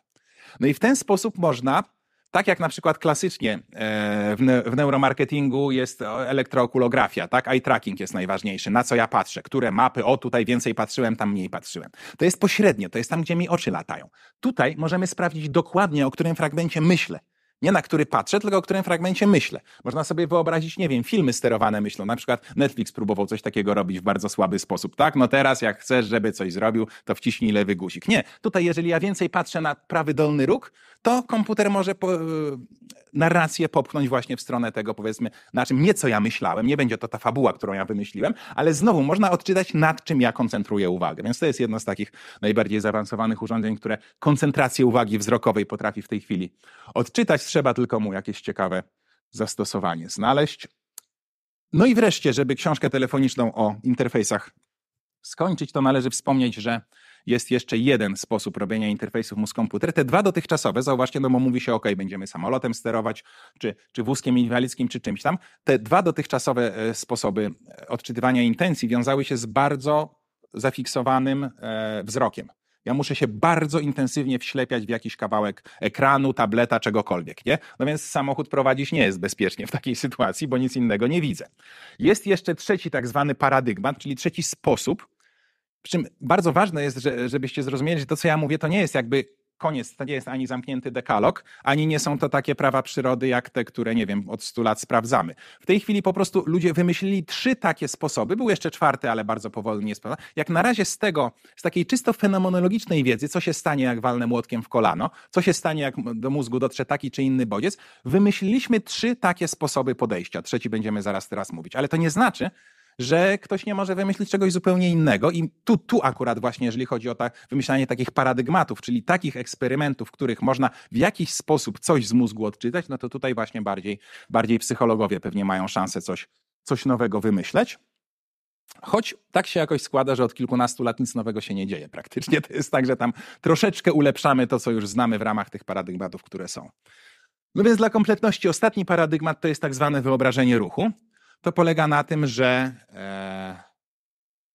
No i w ten sposób można tak jak na przykład klasycznie e, w neuromarketingu jest elektrookulografia, tak? Eye tracking jest najważniejszy. Na co ja patrzę? Które mapy? O, tutaj więcej patrzyłem, tam mniej patrzyłem. To jest pośrednio, to jest tam, gdzie mi oczy latają. Tutaj możemy sprawdzić dokładnie, o którym fragmencie myślę. Nie na który patrzę, tylko o którym fragmencie myślę. Można sobie wyobrazić, nie wiem, filmy sterowane myślą. Na przykład Netflix próbował coś takiego robić w bardzo słaby sposób. Tak, no teraz jak chcesz, żeby coś zrobił, to wciśnij lewy guzik. Nie, tutaj jeżeli ja więcej patrzę na prawy dolny róg, to komputer może po, e, narrację popchnąć właśnie w stronę tego, powiedzmy, na czym nieco ja myślałem. Nie będzie to ta fabuła, którą ja wymyśliłem, ale znowu można odczytać, nad czym ja koncentruję uwagę. Więc to jest jedno z takich najbardziej zaawansowanych urządzeń, które koncentrację uwagi wzrokowej potrafi w tej chwili odczytać. Trzeba tylko mu jakieś ciekawe zastosowanie znaleźć. No i wreszcie, żeby książkę telefoniczną o interfejsach skończyć, to należy wspomnieć, że jest jeszcze jeden sposób robienia interfejsów mózg-komputer. Te dwa dotychczasowe, zauważcie, no bo mówi się, ok, będziemy samolotem sterować, czy, czy wózkiem inwalidzkim, czy czymś tam. Te dwa dotychczasowe e, sposoby e, odczytywania intencji wiązały się z bardzo zafiksowanym e, wzrokiem. Ja muszę się bardzo intensywnie wślepiać w jakiś kawałek ekranu, tableta, czegokolwiek, nie? No więc samochód prowadzić nie jest bezpiecznie w takiej sytuacji, bo nic innego nie widzę. Jest jeszcze trzeci tak zwany paradygmat, czyli trzeci sposób, przy czym bardzo ważne jest, że, żebyście zrozumieli, że to, co ja mówię, to nie jest jakby koniec, to nie jest ani zamknięty dekalog, ani nie są to takie prawa przyrody, jak te, które, nie wiem, od 100 lat sprawdzamy. W tej chwili po prostu ludzie wymyślili trzy takie sposoby, był jeszcze czwarty, ale bardzo powolnie jest Jak na razie z tego, z takiej czysto fenomenologicznej wiedzy, co się stanie, jak walnę młotkiem w kolano, co się stanie, jak do mózgu dotrze taki czy inny bodziec, wymyśliliśmy trzy takie sposoby podejścia. Trzeci będziemy zaraz teraz mówić, ale to nie znaczy, że ktoś nie może wymyślić czegoś zupełnie innego. I tu, tu akurat właśnie, jeżeli chodzi o ta, wymyślanie takich paradygmatów, czyli takich eksperymentów, w których można w jakiś sposób coś z mózgu odczytać, no to tutaj właśnie bardziej, bardziej psychologowie pewnie mają szansę coś, coś nowego wymyśleć. Choć tak się jakoś składa, że od kilkunastu lat nic nowego się nie dzieje praktycznie. To jest tak, że tam troszeczkę ulepszamy to, co już znamy w ramach tych paradygmatów, które są. No więc dla kompletności ostatni paradygmat to jest tak zwane wyobrażenie ruchu to polega na tym, że e,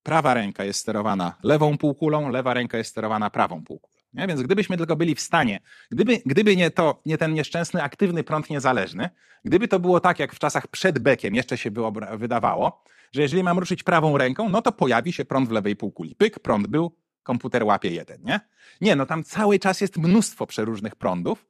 prawa ręka jest sterowana lewą półkulą, lewa ręka jest sterowana prawą półkulą. Nie? Więc gdybyśmy tylko byli w stanie, gdyby, gdyby nie, to, nie ten nieszczęsny aktywny prąd niezależny, gdyby to było tak jak w czasach przed bekiem jeszcze się wydawało, że jeżeli mam ruszyć prawą ręką, no to pojawi się prąd w lewej półkuli. Pyk, prąd był, komputer łapie jeden, nie? Nie, no tam cały czas jest mnóstwo przeróżnych prądów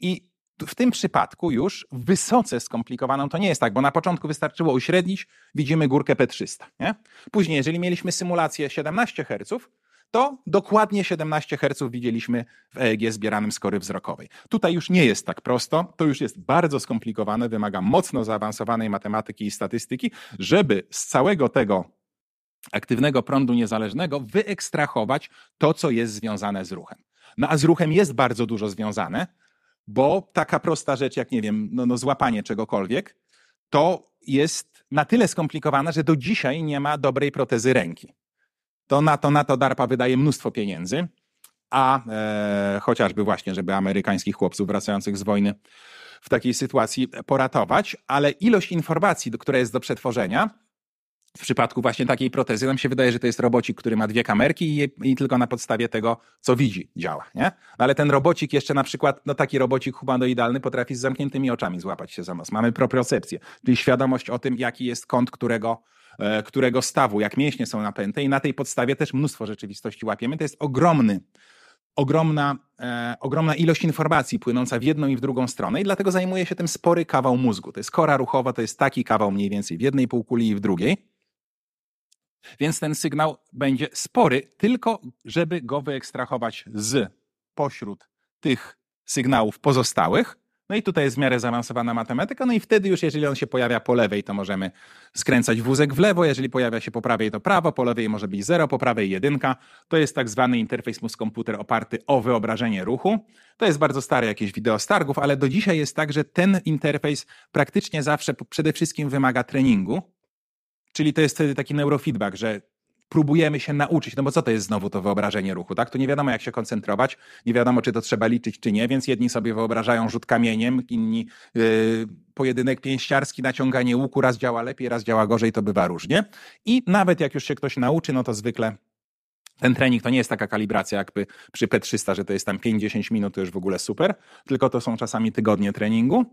i w tym przypadku już wysoce skomplikowaną to nie jest tak, bo na początku wystarczyło uśrednić, widzimy górkę P300. Nie? Później, jeżeli mieliśmy symulację 17 Hz, to dokładnie 17 Hz widzieliśmy w EEG zbieranym z kory wzrokowej. Tutaj już nie jest tak prosto, to już jest bardzo skomplikowane, wymaga mocno zaawansowanej matematyki i statystyki, żeby z całego tego aktywnego prądu niezależnego wyekstrahować to, co jest związane z ruchem. No a z ruchem jest bardzo dużo związane, bo taka prosta rzecz jak, nie wiem, no, no złapanie czegokolwiek, to jest na tyle skomplikowane, że do dzisiaj nie ma dobrej protezy ręki. To na to, na to DARPA wydaje mnóstwo pieniędzy. a e, chociażby właśnie, żeby amerykańskich chłopców wracających z wojny w takiej sytuacji poratować, ale ilość informacji, która jest do przetworzenia, w przypadku właśnie takiej protezy nam się wydaje, że to jest robocik, który ma dwie kamerki i, i tylko na podstawie tego, co widzi, działa. Nie? No ale ten robocik jeszcze na przykład, no taki robocik humanoidalny potrafi z zamkniętymi oczami złapać się za nos. Mamy propriocepcję, czyli świadomość o tym, jaki jest kąt którego, e, którego stawu, jak mięśnie są napęte i na tej podstawie też mnóstwo rzeczywistości łapiemy. To jest ogromny ogromna, e, ogromna ilość informacji płynąca w jedną i w drugą stronę i dlatego zajmuje się tym spory kawał mózgu. To jest kora ruchowa, to jest taki kawał mniej więcej w jednej półkuli i w drugiej. Więc ten sygnał będzie spory, tylko żeby go wyekstrahować z pośród tych sygnałów pozostałych. No i tutaj jest w miarę zaawansowana matematyka, no i wtedy już jeżeli on się pojawia po lewej, to możemy skręcać wózek w lewo, jeżeli pojawia się po prawej, to prawo, po lewej może być zero, po prawej jedynka. To jest tak zwany interfejs mózg-komputer oparty o wyobrażenie ruchu. To jest bardzo stare jakieś wideo stargów, ale do dzisiaj jest tak, że ten interfejs praktycznie zawsze przede wszystkim wymaga treningu, Czyli to jest wtedy taki neurofeedback, że próbujemy się nauczyć, no bo co to jest znowu to wyobrażenie ruchu, tak? Tu nie wiadomo, jak się koncentrować, nie wiadomo, czy to trzeba liczyć, czy nie, więc jedni sobie wyobrażają rzut kamieniem, inni yy, pojedynek pięściarski, naciąganie łuku, raz działa lepiej, raz działa gorzej, to bywa różnie. I nawet jak już się ktoś nauczy, no to zwykle ten trening to nie jest taka kalibracja jakby przy P300, że to jest tam 5-10 minut, to już w ogóle super, tylko to są czasami tygodnie treningu.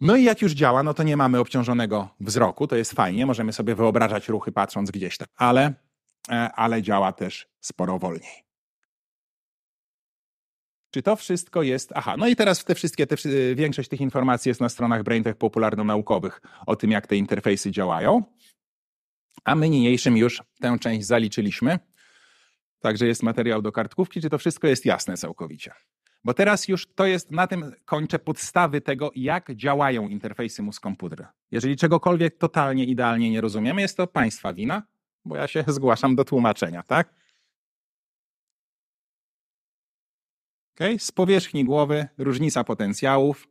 No i jak już działa, no to nie mamy obciążonego wzroku, to jest fajnie, możemy sobie wyobrażać ruchy patrząc gdzieś tam, ale, e, ale działa też sporo wolniej. Czy to wszystko jest. Aha, no i teraz te wszystkie, te, większość tych informacji jest na stronach BrainTech popularno-naukowych o tym, jak te interfejsy działają. A my niniejszym już tę część zaliczyliśmy. Także jest materiał do kartkówki. Czy to wszystko jest jasne całkowicie? Bo teraz już to jest, na tym kończę podstawy tego, jak działają interfejsy mózg-komputer. Jeżeli czegokolwiek totalnie idealnie nie rozumiemy, jest to państwa wina, bo ja się zgłaszam do tłumaczenia, tak? Okay? Z powierzchni głowy różnica potencjałów,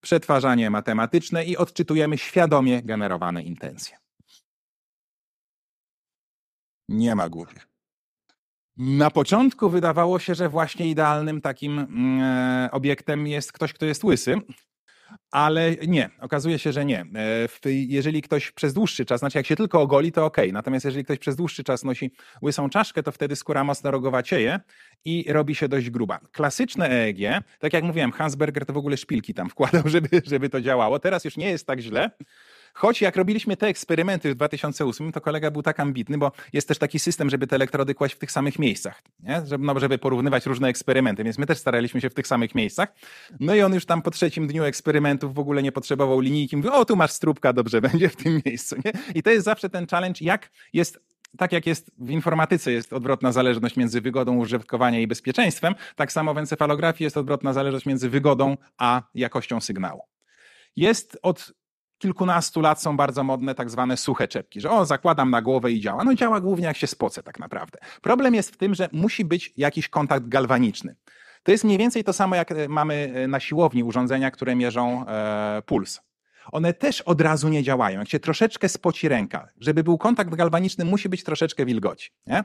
przetwarzanie matematyczne i odczytujemy świadomie generowane intencje. Nie ma głupich. Na początku wydawało się, że właśnie idealnym takim mm, e, obiektem jest ktoś, kto jest łysy, ale nie, okazuje się, że nie. E, jeżeli ktoś przez dłuższy czas, znaczy jak się tylko ogoli, to ok. Natomiast jeżeli ktoś przez dłuższy czas nosi łysą czaszkę, to wtedy skóra mocno rogowacieje i robi się dość gruba. Klasyczne EEG, tak jak mówiłem, Hansberger to w ogóle szpilki tam wkładał, żeby, żeby to działało. Teraz już nie jest tak źle. Choć jak robiliśmy te eksperymenty w 2008, to kolega był tak ambitny, bo jest też taki system, żeby te elektrody kłaść w tych samych miejscach, nie? Żeby, no, żeby porównywać różne eksperymenty, więc my też staraliśmy się w tych samych miejscach. No i on już tam po trzecim dniu eksperymentów w ogóle nie potrzebował linijki. Mówił, o tu masz strubka, dobrze będzie w tym miejscu. Nie? I to jest zawsze ten challenge, jak jest tak jak jest w informatyce jest odwrotna zależność między wygodą użytkowania i bezpieczeństwem, tak samo w encefalografii jest odwrotna zależność między wygodą a jakością sygnału. Jest od kilkunastu lat są bardzo modne tak zwane suche czepki, że o, zakładam na głowę i działa. No działa głównie jak się spocę tak naprawdę. Problem jest w tym, że musi być jakiś kontakt galwaniczny. To jest mniej więcej to samo, jak e, mamy e, na siłowni urządzenia, które mierzą e, puls. One też od razu nie działają. Jak się troszeczkę spoci ręka, żeby był kontakt galwaniczny, musi być troszeczkę wilgoci. Nie?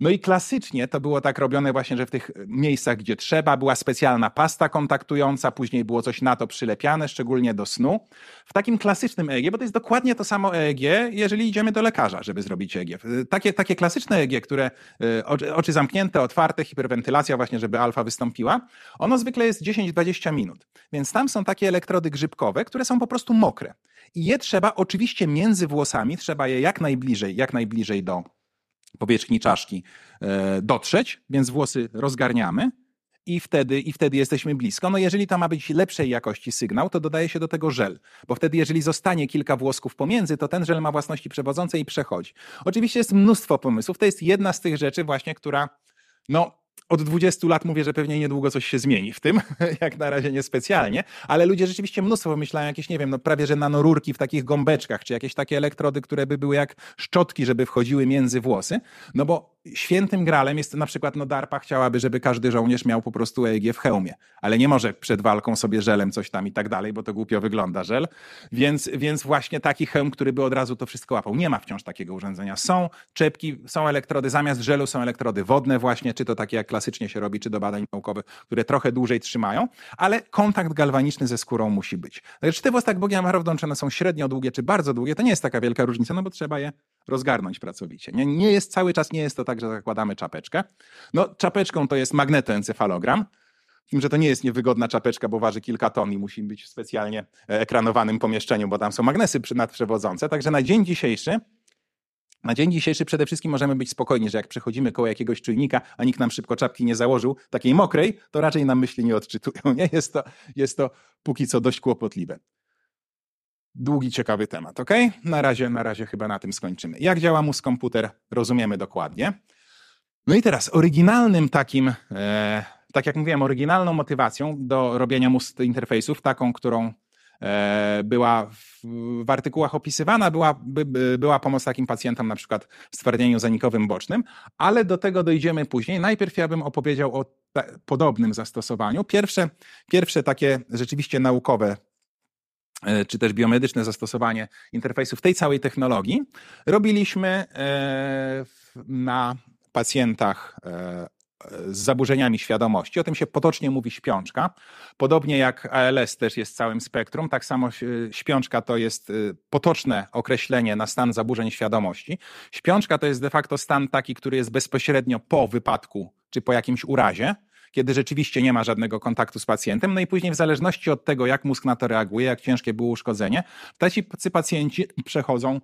No i klasycznie to było tak robione właśnie, że w tych miejscach, gdzie trzeba, była specjalna pasta kontaktująca, później było coś na to przylepiane, szczególnie do snu. W takim klasycznym EEG, bo to jest dokładnie to samo EEG, jeżeli idziemy do lekarza, żeby zrobić EEG. Takie, takie klasyczne EEG, które e, oczy, oczy zamknięte, otwarte, hiperwentylacja właśnie, żeby alfa wystąpiła, ono zwykle jest 10-20 minut. Więc tam są takie elektrody grzybkowe, które są po prostu mokre. I je trzeba oczywiście między włosami, trzeba je jak najbliżej, jak najbliżej do powierzchni czaszki e, dotrzeć, więc włosy rozgarniamy i wtedy, i wtedy jesteśmy blisko. No jeżeli to ma być lepszej jakości sygnał, to dodaje się do tego żel, bo wtedy jeżeli zostanie kilka włosków pomiędzy, to ten żel ma własności przewodzące i przechodzi. Oczywiście jest mnóstwo pomysłów, to jest jedna z tych rzeczy właśnie, która no od 20 lat mówię, że pewnie niedługo coś się zmieni w tym, jak na razie niespecjalnie, ale ludzie rzeczywiście mnóstwo wymyślają jakieś, nie wiem, no prawie że nanorurki w takich gąbeczkach, czy jakieś takie elektrody, które by były jak szczotki, żeby wchodziły między włosy, no bo świętym gralem jest na przykład, no DARPA chciałaby, żeby każdy żołnierz miał po prostu EEG w hełmie, ale nie może przed walką sobie żelem coś tam i tak dalej, bo to głupio wygląda żel, więc, więc właśnie taki hełm, który by od razu to wszystko łapał. Nie ma wciąż takiego urządzenia. Są czepki, są elektrody, zamiast żelu są elektrody wodne właśnie, czy to takie jak klasycznie się robi, czy do badań naukowych, które trochę dłużej trzymają, ale kontakt galwaniczny ze skórą musi być. Czy te włosy tak Bogiem one są średnio długie, czy bardzo długie, to nie jest taka wielka różnica, no bo trzeba je rozgarnąć pracowicie. Nie, nie jest cały czas, nie jest to tak, że zakładamy czapeczkę. No, czapeczką to jest magnetoencefalogram, tym, że to nie jest niewygodna czapeczka, bo waży kilka ton i musi być w specjalnie e, ekranowanym pomieszczeniu, bo tam są magnesy nadprzewodzące. Także na dzień dzisiejszy na dzień dzisiejszy przede wszystkim możemy być spokojni, że jak przechodzimy koło jakiegoś czujnika, a nikt nam szybko czapki nie założył, takiej mokrej, to raczej nam myśli nie odczytują. Nie? Jest, to, jest to póki co dość kłopotliwe. Długi, ciekawy temat, ok? Na razie, na razie chyba na tym skończymy. Jak działa mózg komputer, rozumiemy dokładnie. No i teraz oryginalnym takim, e, tak jak mówiłem, oryginalną motywacją do robienia mózg interfejsów, taką, którą e, była w, w, artykułach opisywana, była, by, była pomoc takim pacjentom na przykład w stwardnieniu zanikowym bocznym, ale do tego dojdziemy później. Najpierw ja bym opowiedział o podobnym zastosowaniu. Pierwsze, pierwsze takie rzeczywiście naukowe czy też biomedyczne zastosowanie interfejsów tej całej technologii robiliśmy e, na pacjentach e, z zaburzeniami świadomości. O tym się potocznie mówi śpiączka. Podobnie jak ALS też jest całym spektrum, tak samo śpiączka to jest potoczne określenie na stan zaburzeń świadomości. Śpiączka to jest de facto stan taki, który jest bezpośrednio po wypadku czy po jakimś urazie kiedy rzeczywiście nie ma żadnego kontaktu z pacjentem. No i później, w zależności od tego, jak mózg na to reaguje, jak ciężkie było uszkodzenie, tacy pacjenci przechodzą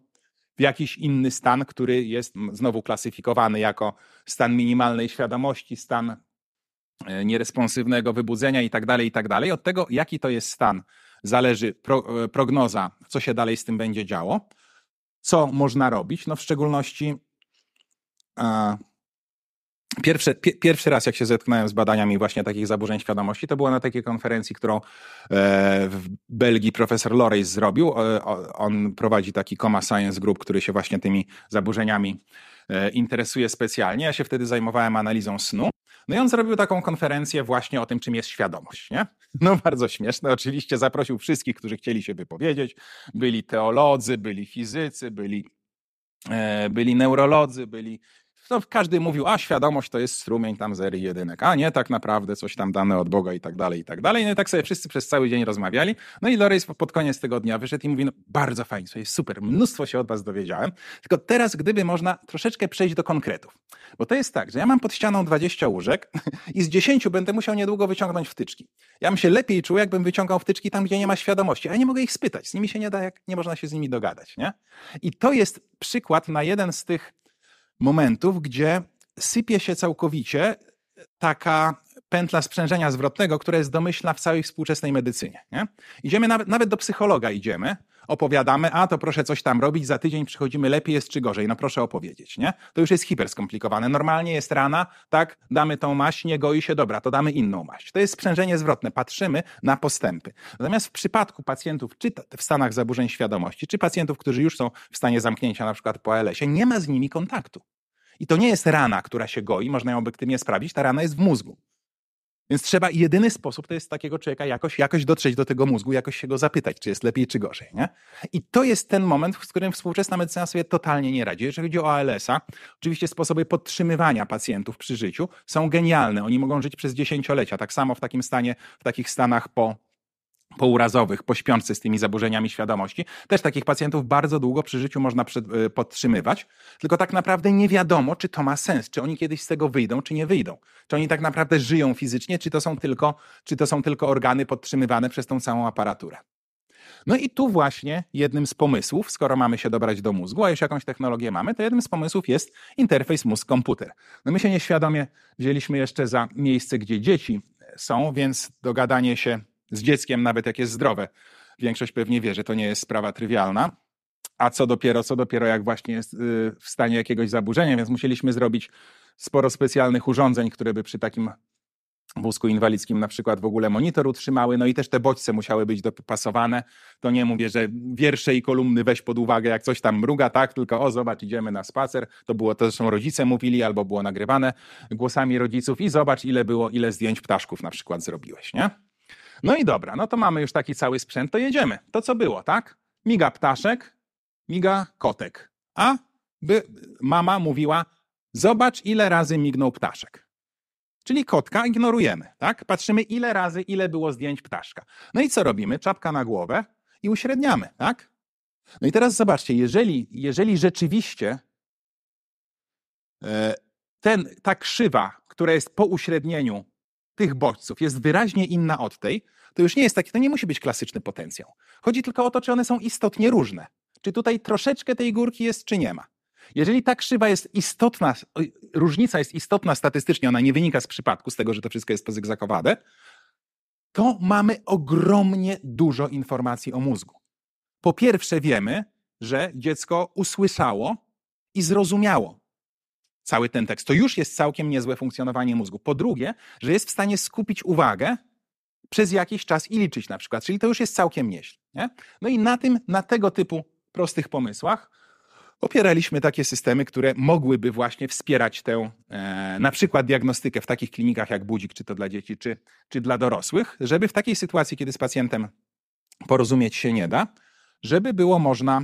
w jakiś inny stan, który jest znowu klasyfikowany jako stan minimalnej świadomości, stan e, nieresponsywnego wybudzenia i tak dalej, i tak dalej. Od tego, jaki to jest stan, zależy pro, e, prognoza, co się dalej z tym będzie działo, co można robić. No w szczególności Pierwszy, pierwszy raz, jak się zetknąłem z badaniami właśnie takich zaburzeń świadomości, to było na takiej konferencji, którą e, w Belgii profesor Loreis zrobił. On prowadzi taki Coma Science Group, który się właśnie tymi zaburzeniami e, interesuje specjalnie. Ja się wtedy zajmowałem analizą snu. No i on zrobił taką konferencję właśnie o tym, czym jest świadomość. Nie? No bardzo śmieszne. Oczywiście zaprosił wszystkich, którzy chcieli się wypowiedzieć. Byli teolodzy, byli fizycy, byli e, byli neurolodzy, byli no, każdy mówił, a świadomość to jest strumień tam zery jedynek, a nie tak naprawdę coś tam dane od Boga i tak dalej, i tak dalej. No i tak sobie wszyscy przez cały dzień rozmawiali. No i Loris pod koniec tego dnia wyszedł i mówi, no bardzo fajnie, to jest super, mnóstwo się od was dowiedziałem, tylko teraz gdyby można troszeczkę przejść do konkretów. Bo to jest tak, że ja mam pod ścianą 20 łóżek i z 10 będę musiał niedługo wyciągnąć wtyczki. Ja bym się lepiej czuł, jakbym wyciągał wtyczki tam, gdzie nie ma świadomości, a nie mogę ich spytać. Z nimi się nie da, jak nie można się z nimi dogadać, nie? I to jest przykład na jeden z tych momentów, gdzie sypie się całkowicie taka pętla sprzężenia zwrotnego, która jest domyślna w całej współczesnej medycynie. Nie? Idziemy nawet, nawet do psychologa idziemy, opowiadamy, a to proszę coś tam robić, za tydzień przychodzimy lepiej jest czy gorzej, no proszę opowiedzieć, nie? To już jest hiper skomplikowane. Normalnie jest rana, tak, damy tą maść, nie goi się, dobra, to damy inną maść. To jest sprzężenie zwrotne, patrzymy na postępy. Natomiast w przypadku pacjentów, czy w stanach zaburzeń świadomości, czy pacjentów, którzy już są w stanie zamknięcia, na przykład po ALS-ie, nie ma z nimi kontaktu. I to nie jest rana, która się goi, można ją obiektywnie sprawdzić, ta rana jest w mózgu. Więc trzeba, jedyny sposób to jest takiego człowieka jakoś, jakoś dotrzeć do tego mózgu, jakoś się go zapytać, czy jest lepiej, czy gorzej. Nie? I to jest ten moment, w którym współczesna medycyna sobie totalnie nie radzi. Jeżeli chodzi o ALS-a, oczywiście sposoby podtrzymywania pacjentów przy życiu są genialne. Oni mogą żyć przez dziesięciolecia. Tak samo w takim stanie, w takich stanach po pourazowych, po śpiący z tymi zaburzeniami świadomości. Też takich pacjentów bardzo długo przy życiu można y, podtrzymywać, tylko tak naprawdę nie wiadomo, czy to ma sens, czy oni kiedyś z tego wyjdą, czy nie wyjdą. Czy oni tak naprawdę żyją fizycznie, czy to są tylko, czy to są tylko organy podtrzymywane przez tą całą aparaturę. No i tu właśnie jednym z pomysłów, skoro mamy się dobrać do mózgu, a już jakąś technologię mamy, to jednym z pomysłów jest interfejs mózg-komputer. No my się nieświadomie wzięliśmy jeszcze za miejsce, gdzie dzieci są, więc dogadanie się z dzieckiem, nawet jak jest zdrowe. Większość pewnie wie, że to nie jest sprawa trywialna. A co dopiero, co dopiero jak właśnie jest y, w stanie jakiegoś zaburzenia, więc musieliśmy zrobić sporo specjalnych urządzeń, które by przy takim wózku inwalidzkim na przykład w ogóle monitor utrzymały, no i też te bodźce musiały być dopasowane. To nie mówię, że wiersze i kolumny weź pod uwagę, jak coś tam mruga, tak, tylko o zobacz, idziemy na spacer. To było to, zresztą rodzice mówili, albo było nagrywane głosami rodziców i zobacz, ile było, ile zdjęć ptaszków na przykład zrobiłeś, nie? No i dobra, no to mamy już taki cały sprzęt, to jedziemy. To co było, tak? Miga ptaszek, miga kotek. A by mama mówiła, zobacz, ile razy mignął ptaszek. Czyli kotka ignorujemy, tak? Patrzymy, ile razy, ile było zdjęć ptaszka. No i co robimy? Czapka na głowę i uśredniamy, tak? No i teraz zobaczcie, jeżeli, jeżeli rzeczywiście e, ten, ta krzywa, która jest po uśrednieniu tych bodźców, jest wyraźnie inna od tej, to już nie jest taki, to nie musi być klasyczny potencjał. Chodzi tylko o to, czy one są istotnie różne. Czy tutaj troszeczkę tej górki jest, czy nie ma. Jeżeli ta krzywa jest istotna, różnica jest istotna statystycznie, ona nie wynika z przypadku, z tego, że to wszystko jest pozygzakowane, to mamy ogromnie dużo informacji o mózgu. Po pierwsze wiemy, że dziecko usłyszało i zrozumiało cały ten tekst. To już jest całkiem niezłe funkcjonowanie mózgu. Po drugie, że jest w stanie skupić uwagę przez jakiś czas i liczyć na przykład, czyli to już jest całkiem nieźle. Nie? No i na tym, na tego typu prostych pomysłach opieraliśmy takie systemy, które mogłyby właśnie wspierać tę e, na przykład diagnostykę w takich klinikach jak Budzik, czy to dla dzieci, czy, czy dla dorosłych, żeby w takiej sytuacji, kiedy z pacjentem porozumieć się nie da, żeby było można,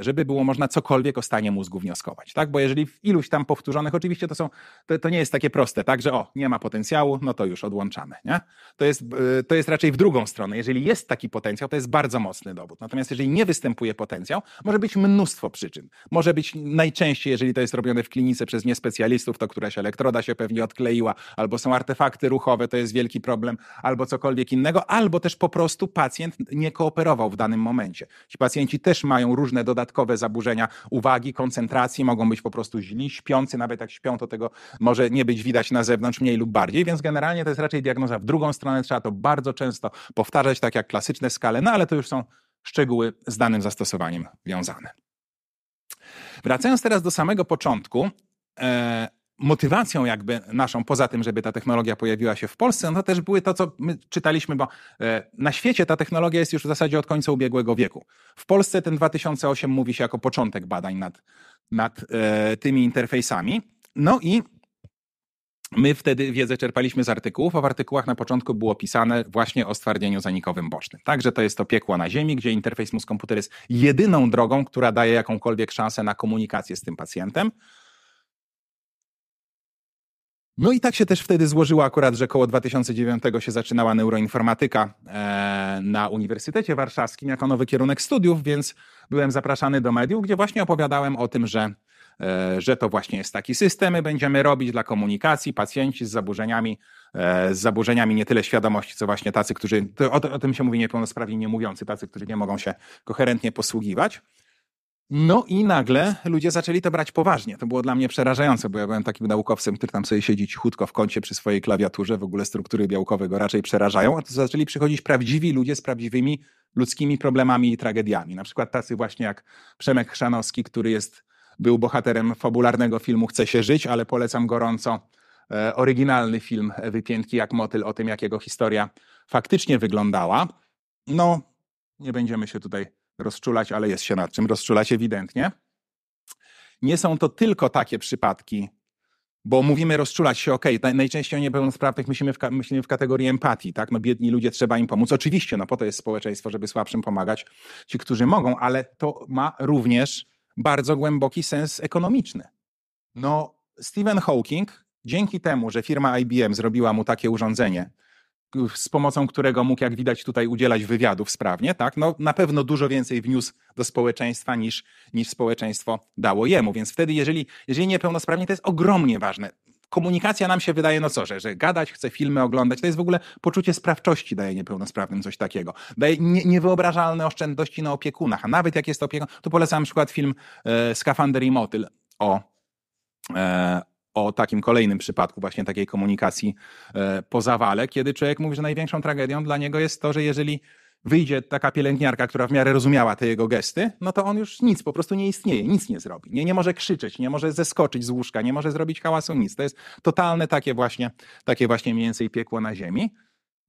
żeby było można cokolwiek o stanie mózgu wnioskować. Tak? Bo jeżeli w iluś tam powtórzonych, oczywiście to, są, to, to nie jest takie proste, tak, że o, nie ma potencjału, no to już odłączamy. Nie? To, jest, e, to jest raczej w drugą stronę. Jeżeli jest taki potencjał, to jest bardzo mocny dowód. Natomiast jeżeli nie występuje potencjał, może być mnóstwo przyczyn. Może być najczęściej, jeżeli to jest robione w klinice przez niespecjalistów, to któraś elektroda się pewnie odkleiła, albo są artefakty ruchowe, to jest wielki problem, albo cokolwiek innego, albo też po prostu pacjent nie kooperował w danym momencie. Ci pacjenci też mają różne dodatkowe zaburzenia uwagi, koncentracji, mogą być po prostu źli, śpiący, nawet jak śpią, to tego może nie być widać na zewnątrz mniej lub bardziej, więc generalnie to jest raczej diagnoza w drugą stronę, trzeba to bardzo często powtarzać, tak jak klasyczne skale, no ale to już są szczegóły z danym zastosowaniem wiązane. Wracając teraz do samego początku, e, motywacją jakby naszą, poza tym, żeby ta technologia pojawiła się w Polsce, no to też były to, co my czytaliśmy, bo e, na świecie ta technologia jest już w zasadzie od końca ubiegłego wieku. W Polsce ten 2008 mówi się jako początek badań nad, nad e, tymi interfejsami. No i My wtedy wiedzę czerpaliśmy z artykułów, a w artykułach na początku było pisane właśnie o stwardnieniu zanikowym bocznym. Także to jest to piekło na ziemi, gdzie interfejs mózg-komputer jest jedyną drogą, która daje jakąkolwiek szansę na komunikację z tym pacjentem. No i tak się też wtedy złożyło akurat, że koło 2009 się zaczynała neuroinformatyka e, na Uniwersytecie Warszawskim jako nowy kierunek studiów, więc byłem zapraszany do mediów, gdzie właśnie opowiadałem o tym, że, e, że to właśnie jest taki system, my będziemy robić dla komunikacji pacjenci z zaburzeniami, e, z zaburzeniami nie tyle świadomości, co właśnie tacy, którzy, o, o tym się mówi niepełnosprawni nie mówiący, tacy, którzy nie mogą się koherentnie posługiwać. No i nagle ludzie zaczęli to brać poważnie. To było dla mnie przerażające, bo ja byłem takim naukowcem, który tam sobie siedzi cichutko w kącie przy swojej klawiaturze, w ogóle struktury białkowe go raczej przerażają, a to zaczęli przychodzić prawdziwi ludzie z prawdziwymi ludzkimi problemami i tragediami. Na przykład tacy właśnie jak Przemek Chrzanowski, który jest, był bohaterem fabularnego filmu Chce się żyć, ale polecam gorąco e, oryginalny film Wypiętki jak motyl o tym, jak jego historia faktycznie wyglądała. No, nie będziemy się tutaj rozczulać, ale jest się nad czym rozczulać ewidentnie. Nie są to tylko takie przypadki, bo mówimy rozczulać się, ok, najczęściej o niepełnosprawnych myślimy w, myślimy w kategorii empatii, tak, no biedni ludzie, trzeba im pomóc. Oczywiście, no po to jest społeczeństwo, żeby słabszym pomagać, ci, którzy mogą, ale to ma również bardzo głęboki sens ekonomiczny. No, Stephen Hawking, dzięki temu, że firma IBM zrobiła mu takie urządzenie, z pomocą którego mógł, jak widać tutaj, udzielać wywiadów sprawnie, tak? No, na pewno dużo więcej wniósł do społeczeństwa niż, niż społeczeństwo dało jemu. Więc wtedy, jeżeli, jeżeli niepełnosprawnie, to jest ogromnie ważne. Komunikacja nam się wydaje, no co, że, że gadać, chce filmy oglądać, to jest w ogóle poczucie sprawczości daje niepełnosprawnym coś takiego. Daje nie, niewyobrażalne oszczędności na opiekunach, a nawet jak jest opiekun, to polecam na przykład film e, Skafander i Motyl o, e, o takim kolejnym przypadku właśnie takiej komunikacji e, po zawale, kiedy człowiek mówi, że największą tragedią dla niego jest to, że jeżeli wyjdzie taka pielęgniarka, która w miarę rozumiała te jego gesty, no to on już nic, po prostu nie istnieje, nic nie zrobi. Nie, nie może krzyczeć, nie może zeskoczyć z łóżka, nie może zrobić hałasu, nic. To jest totalne takie właśnie, takie właśnie mniej więcej piekło na ziemi.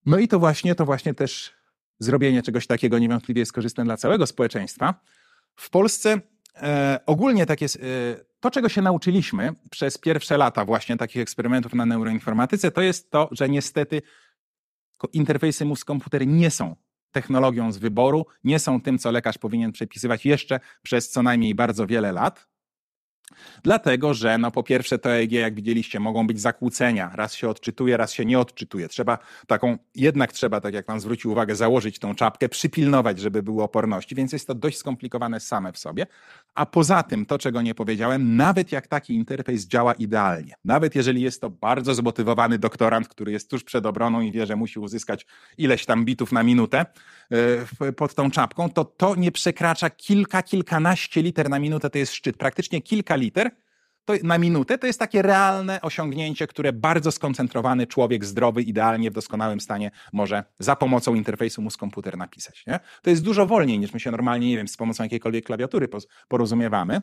No i to właśnie, to właśnie też zrobienie czegoś takiego niewątpliwie jest korzystne dla całego społeczeństwa. W Polsce e, ogólnie tak jest, e, to czego się nauczyliśmy przez pierwsze lata właśnie takich eksperymentów na neuroinformatyce, to jest to, że niestety interfejsy mózg-komputer nie są technologią z wyboru, nie są tym, co lekarz powinien przepisywać jeszcze przez co najmniej bardzo wiele lat. Dlatego, że no po pierwsze to EEG, jak widzieliście, mogą być zakłócenia. Raz się odczytuje, raz się nie odczytuje. Trzeba taką, jednak trzeba, tak jak pan zwrócił uwagę, założyć tą czapkę, przypilnować, żeby było oporności, więc jest to dość skomplikowane same w sobie. A poza tym, to czego nie powiedziałem, nawet jak taki interfejs działa idealnie, nawet jeżeli jest to bardzo zmotywowany doktorant, który jest tuż przed obroną i wie, że musi uzyskać ileś tam bitów na minutę yy, pod tą czapką, to to nie przekracza kilka, kilkanaście liter na minutę, to jest szczyt. Praktycznie kilka liter to na minutę to jest takie realne osiągnięcie, które bardzo skoncentrowany człowiek zdrowy, idealnie w doskonałym stanie może za pomocą interfejsu mózg-komputer napisać. Nie? To jest dużo wolniej niż my się normalnie, nie wiem, z pomocą jakiejkolwiek klawiatury porozumiewamy.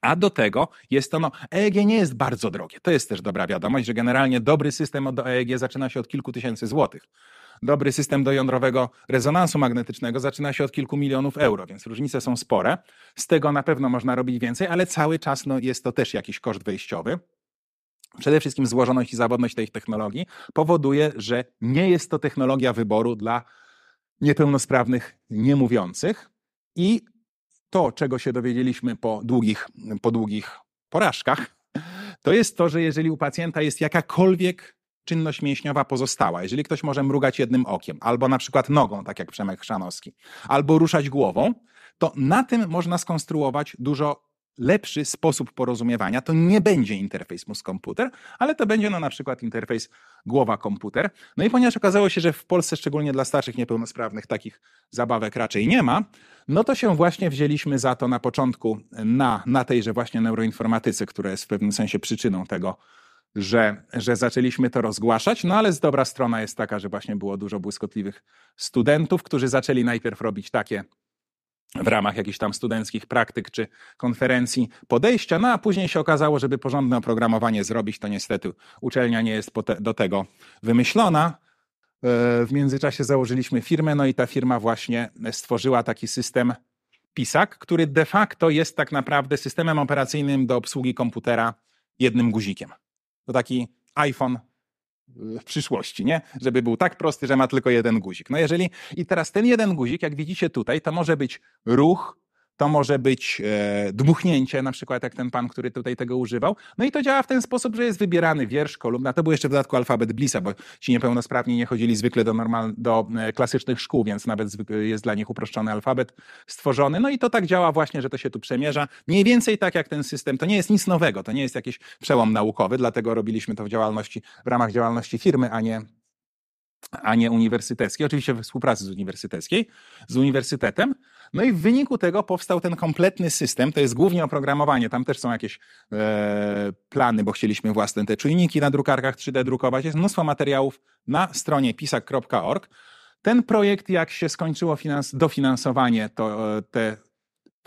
A do tego jest to, no, EEG nie jest bardzo drogie. To jest też dobra wiadomość, że generalnie dobry system do EEG zaczyna się od kilku tysięcy złotych dobry system do jądrowego rezonansu magnetycznego zaczyna się od kilku milionów euro, więc różnice są spore. Z tego na pewno można robić więcej, ale cały czas no, jest to też jakiś koszt wejściowy. Przede wszystkim złożoność i zawodność tej technologii powoduje, że nie jest to technologia wyboru dla niepełnosprawnych, niemówiących. I to, czego się dowiedzieliśmy po długich, po długich porażkach, to jest to, że jeżeli u pacjenta jest jakakolwiek czynność mięśniowa pozostała. Jeżeli ktoś może mrugać jednym okiem, albo na przykład nogą, tak jak Przemek Chrzanowski, albo ruszać głową, to na tym można skonstruować dużo lepszy sposób porozumiewania. To nie będzie interfejs mózg-komputer, ale to będzie no, na przykład interfejs głowa-komputer. No i ponieważ okazało się, że w Polsce, szczególnie dla starszych niepełnosprawnych, takich zabawek raczej nie ma, no to się właśnie wzięliśmy za to na początku na, na tejże właśnie neuroinformatyce, która jest w pewnym sensie przyczyną tego, że, że zaczęliśmy to rozgłaszać, no ale z dobra strona jest taka, że właśnie było dużo błyskotliwych studentów, którzy zaczęli najpierw robić takie w ramach jakichś tam studenckich praktyk czy konferencji podejścia, no a później się okazało, żeby porządne oprogramowanie zrobić, to niestety uczelnia nie jest do tego wymyślona. E, w międzyczasie założyliśmy firmę, no i ta firma właśnie stworzyła taki system PISAK, który de facto jest tak naprawdę systemem operacyjnym do obsługi komputera jednym guzikiem. To taki iPhone w przyszłości, nie? Żeby był tak prosty, że ma tylko jeden guzik. No jeżeli i teraz ten jeden guzik, jak widzicie tutaj, to może być ruch, to może być e, dmuchnięcie, na przykład jak ten pan, który tutaj tego używał. No i to działa w ten sposób, że jest wybierany wiersz, kolumna. To był jeszcze w dodatku alfabet Blissa, bo ci niepełnosprawni nie chodzili zwykle do, normal, do e, klasycznych szkół, więc nawet jest dla nich uproszczony alfabet stworzony. No i to tak działa właśnie, że to się tu przemierza. Mniej więcej tak jak ten system. To nie jest nic nowego, to nie jest jakiś przełom naukowy, dlatego robiliśmy to w działalności, w ramach działalności firmy, a nie a nie uniwersyteckiej, oczywiście we współpracy z uniwersyteckiej, z uniwersytetem. No i w wyniku tego powstał ten kompletny system, to jest głównie oprogramowanie, tam też są jakieś e, plany, bo chcieliśmy własne te czujniki na drukarkach 3D drukować, jest mnóstwo materiałów na stronie pisak.org. Ten projekt, jak się skończyło finans, dofinansowanie, to e, te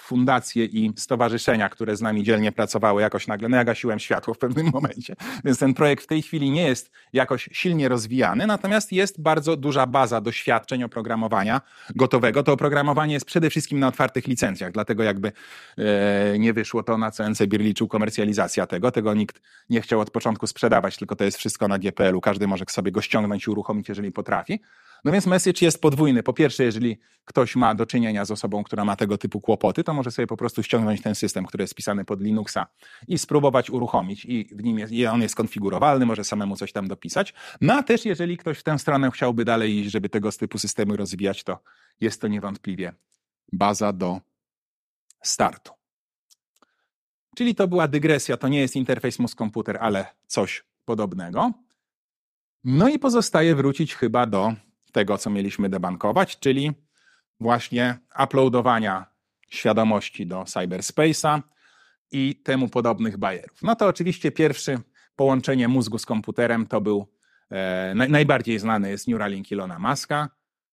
fundacje i stowarzyszenia, które z nami dzielnie pracowały, jakoś nagle, no ja gasiłem światło w pewnym momencie. Więc ten projekt w tej chwili nie jest jakoś silnie rozwijany, natomiast jest bardzo duża baza doświadczeń oprogramowania gotowego. To oprogramowanie jest przede wszystkim na otwartych licencjach, dlatego jakby e, nie wyszło to, na co NCBIR liczył komercjalizacja tego. Tego nikt nie chciał od początku sprzedawać, tylko to jest wszystko na GPL-u. Każdy może sobie go ściągnąć i uruchomić, jeżeli potrafi. No więc message jest podwójny. Po pierwsze, jeżeli ktoś ma do czynienia z osobą, która ma tego typu kłopoty, to może sobie po prostu ściągnąć ten system, który jest pisany pod Linuxa i spróbować uruchomić i w nim jest, i on jest konfigurowalny, może samemu coś tam dopisać. No a też jeżeli ktoś w tę stronę chciałby dalej iść, żeby tego typu systemy rozwijać, to jest to niewątpliwie baza do startu. Czyli to była dygresja, to nie jest interfejs mózg-komputer, ale coś podobnego. No i pozostaje wrócić chyba do tego, co mieliśmy debankować, czyli właśnie uploadowania świadomości do cyberspace'a i temu podobnych bajerów. No to oczywiście pierwszy połączenie mózgu z komputerem to był e, najbardziej znany jest Neuralink Ilona Muska.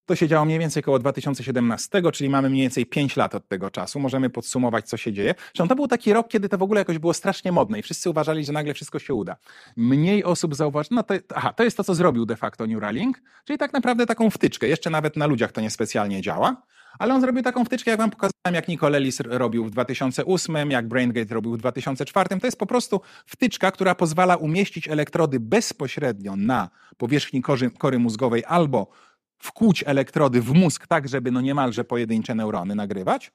To się działo mniej więcej około 2017, czyli mamy mniej więcej 5 lat od tego czasu. Możemy podsumować, co się dzieje. Zresztą to był taki rok, kiedy to w ogóle jakoś było strasznie modne i wszyscy uważali, że nagle wszystko się uda. Mniej osób zauważyło, no to, aha, to jest to, co zrobił de facto Neuralink, czyli tak naprawdę taką wtyczkę. Jeszcze nawet na ludziach to niespecjalnie działa, ale on zrobił taką wtyczkę, jak wam pokazałem, jak Nicolelis robił w 2008, jak BrainGate robił w 2004. To jest po prostu wtyczka, która pozwala umieścić elektrody bezpośrednio na powierzchni kory, kory mózgowej albo wkłuć elektrody w mózg tak, żeby no niemalże pojedyncze neurony nagrywać.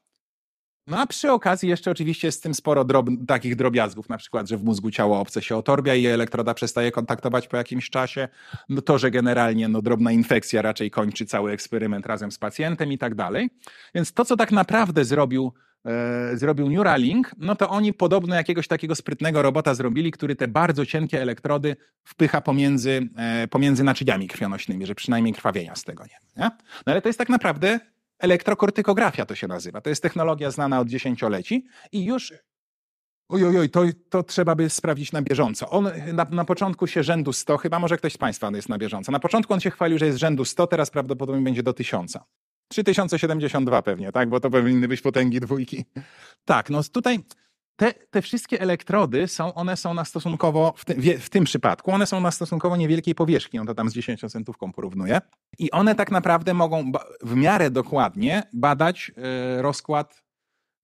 No a przy okazji jeszcze oczywiście jest z tym sporo drob takich drobiazgów, na przykład, że w mózgu ciało obce się otorbia i elektroda przestaje kontaktować po jakimś czasie, no to, że generalnie no, drobna infekcja raczej kończy cały eksperyment razem z pacjentem i tak dalej. Więc to, co tak naprawdę zrobił zrobił Neuralink, no to oni podobno jakiegoś takiego sprytnego robota zrobili, który te bardzo cienkie elektrody wpycha pomiędzy, e, pomiędzy naczyniami krwionośnymi, że przynajmniej krwawienia z tego nie. nie? No ale to jest tak naprawdę elektrokortykografia to się nazywa. To jest technologia znana od dziesięcioleci i już Ojojoj, oj, to, to trzeba by sprawdzić na bieżąco. On na, na, początku się rzędu 100, chyba może ktoś z Państwa jest na bieżąco. Na początku on się chwalił, że jest rzędu 100, teraz prawdopodobnie będzie do 1000. 3072 pewnie, tak? Bo to powinny być potęgi dwójki. Tak, no tutaj te, te wszystkie elektrody są, one są na stosunkowo, w, w, tym przypadku, one są na stosunkowo niewielkiej powierzchni, on to tam z 10 centówką porównuje i one tak naprawdę mogą w miarę dokładnie badać e, rozkład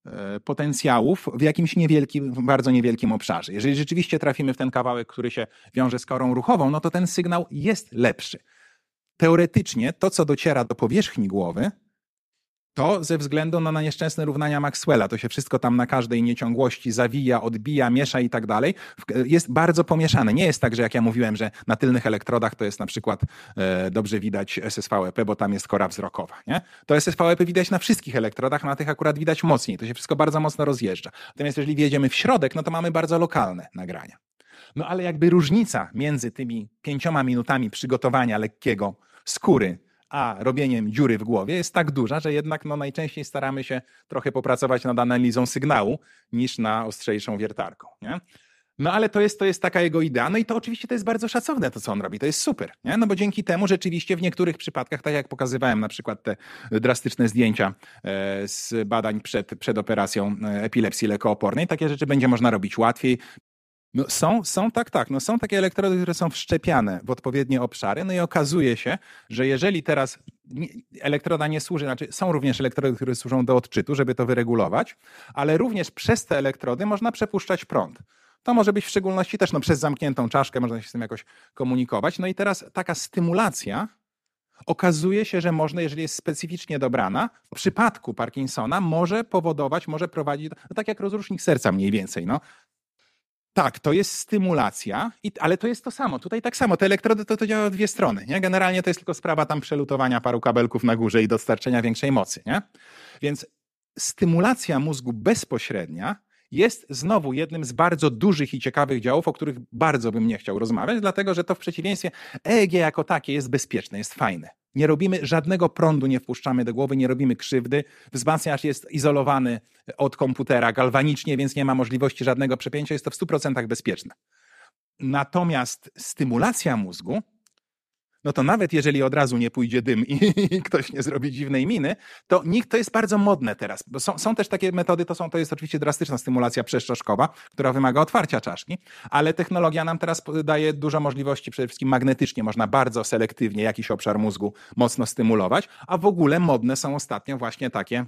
e, potencjałów w jakimś niewielkim, bardzo niewielkim obszarze. Jeżeli rzeczywiście trafimy w ten kawałek, który się wiąże z korą ruchową, no to ten sygnał jest lepszy. Teoretycznie to, co dociera do powierzchni głowy, to ze względu na, nieszczęsne równania Maxwella, to się wszystko tam na każdej nieciągłości zawija, odbija, miesza i tak dalej, jest bardzo pomieszane. Nie jest tak, że jak ja mówiłem, że na tylnych elektrodach to jest na przykład e, dobrze widać SSVEP, bo tam jest kora wzrokowa. Nie? To SSVEP widać na wszystkich elektrodach, na tych akurat widać mocniej. To się wszystko bardzo mocno rozjeżdża. Natomiast jeżeli wjedziemy w środek, no to mamy bardzo lokalne nagrania. No ale jakby różnica między tymi pięcioma minutami przygotowania lekkiego skóry a robieniem dziury w głowie jest tak duża, że jednak no, najczęściej staramy się trochę popracować nad analizą sygnału niż na ostrzejszą wiertarką. Nie? No ale to jest, to jest taka jego idea. No i to oczywiście to jest bardzo szacowne, to co on robi. To jest super. Nie? No bo dzięki temu rzeczywiście w niektórych przypadkach, tak jak pokazywałem na przykład te drastyczne zdjęcia e, z badań przed, przed operacją e, epilepsji lekoopornej, takie rzeczy będzie można robić łatwiej. No są, są tak, tak. No są takie elektrody, które są wszczepiane w odpowiednie obszary, no i okazuje się, że jeżeli teraz elektroda nie służy, znaczy są również elektrody, które służą do odczytu, żeby to wyregulować, ale również przez te elektrody można przepuszczać prąd. To może być w szczególności też no, przez zamkniętą czaszkę, można się z tym jakoś komunikować. No i teraz taka stymulacja okazuje się, że można, jeżeli jest specyficznie dobrana, w przypadku Parkinsona może powodować, może prowadzić, no tak jak rozrusznik serca mniej więcej, no. Tak, to jest stymulacja, ale to jest to samo. Tutaj tak samo. Te elektrody to, to działa w dwie strony. Nie? Generalnie to jest tylko sprawa tam przelutowania paru kabelków na górze i dostarczenia większej mocy. Nie? Więc stymulacja mózgu bezpośrednia jest znowu jednym z bardzo dużych i ciekawych działów, o których bardzo bym nie chciał rozmawiać, dlatego że to w przeciwieństwie EEG jako takie jest bezpieczne, jest fajne. Nie robimy żadnego prądu, nie wpuszczamy do głowy, nie robimy krzywdy. Wzmacniacz jest izolowany od komputera galwanicznie, więc nie ma możliwości żadnego przepięcia. Jest to w 100% bezpieczne. Natomiast stymulacja mózgu no to nawet jeżeli od razu nie pójdzie dym i, ktoś nie zrobi dziwnej miny, to nikt to jest bardzo modne teraz. Są, są też takie metody, to, są, to jest oczywiście drastyczna stymulacja przeszczaszkowa, która wymaga otwarcia czaszki, ale technologia nam teraz daje dużo możliwości, przede wszystkim magnetycznie można bardzo selektywnie jakiś obszar mózgu mocno stymulować, a w ogóle modne są ostatnio właśnie takie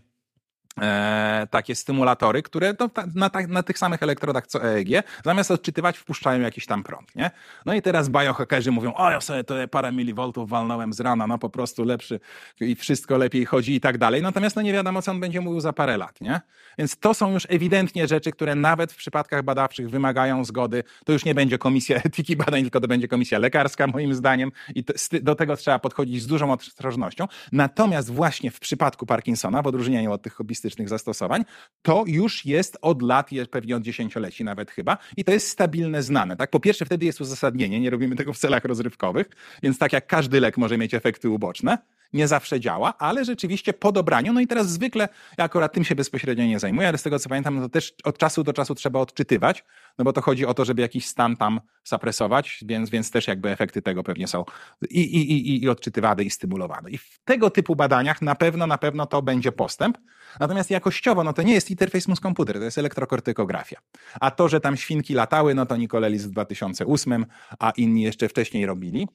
E, takie stymulatory, które no, na, na, tych samych elektrodach co EEG, zamiast odczytywać, wpuszczają jakiś tam prąd. Nie? No i teraz biohackerzy mówią, o ja sobie to parę milivoltów walnąłem z rana, no po prostu lepszy i wszystko lepiej chodzi i tak dalej. Natomiast no nie wiadomo, co on będzie mówił za parę lat. Nie? Więc to są już ewidentnie rzeczy, które nawet w przypadkach badawczych wymagają zgody. To już nie będzie komisja etyki badań, tylko to będzie komisja lekarska moim zdaniem i to, do tego trzeba podchodzić z dużą ostrożnością. Natomiast właśnie w przypadku Parkinsona, w odróżnieniu od tych hobbystycznych zastosowań, to już jest od lat, pewnie od dziesięcioleci nawet chyba, i to jest stabilne, znane. Tak? Po pierwsze, wtedy jest uzasadnienie, nie robimy tego w celach rozrywkowych, więc tak jak każdy lek może mieć efekty uboczne, nie zawsze działa, ale rzeczywiście po dobraniu, no i teraz zwykle, ja akurat tym się bezpośrednio nie zajmuję, ale z tego co pamiętam, no to też od czasu do czasu trzeba odczytywać, no bo to chodzi o to, żeby jakiś stan tam zapresować, więc, więc też jakby efekty tego pewnie są i, i, i, i odczytywane i stymulowane. I w tego typu badaniach na pewno, na pewno to będzie postęp. Natomiast jakościowo, no to nie jest interfejs mózg-komputer, to jest elektrokortykografia. A to, że tam świnki latały, no to Nikolelis w 2008, a inni jeszcze wcześniej robili.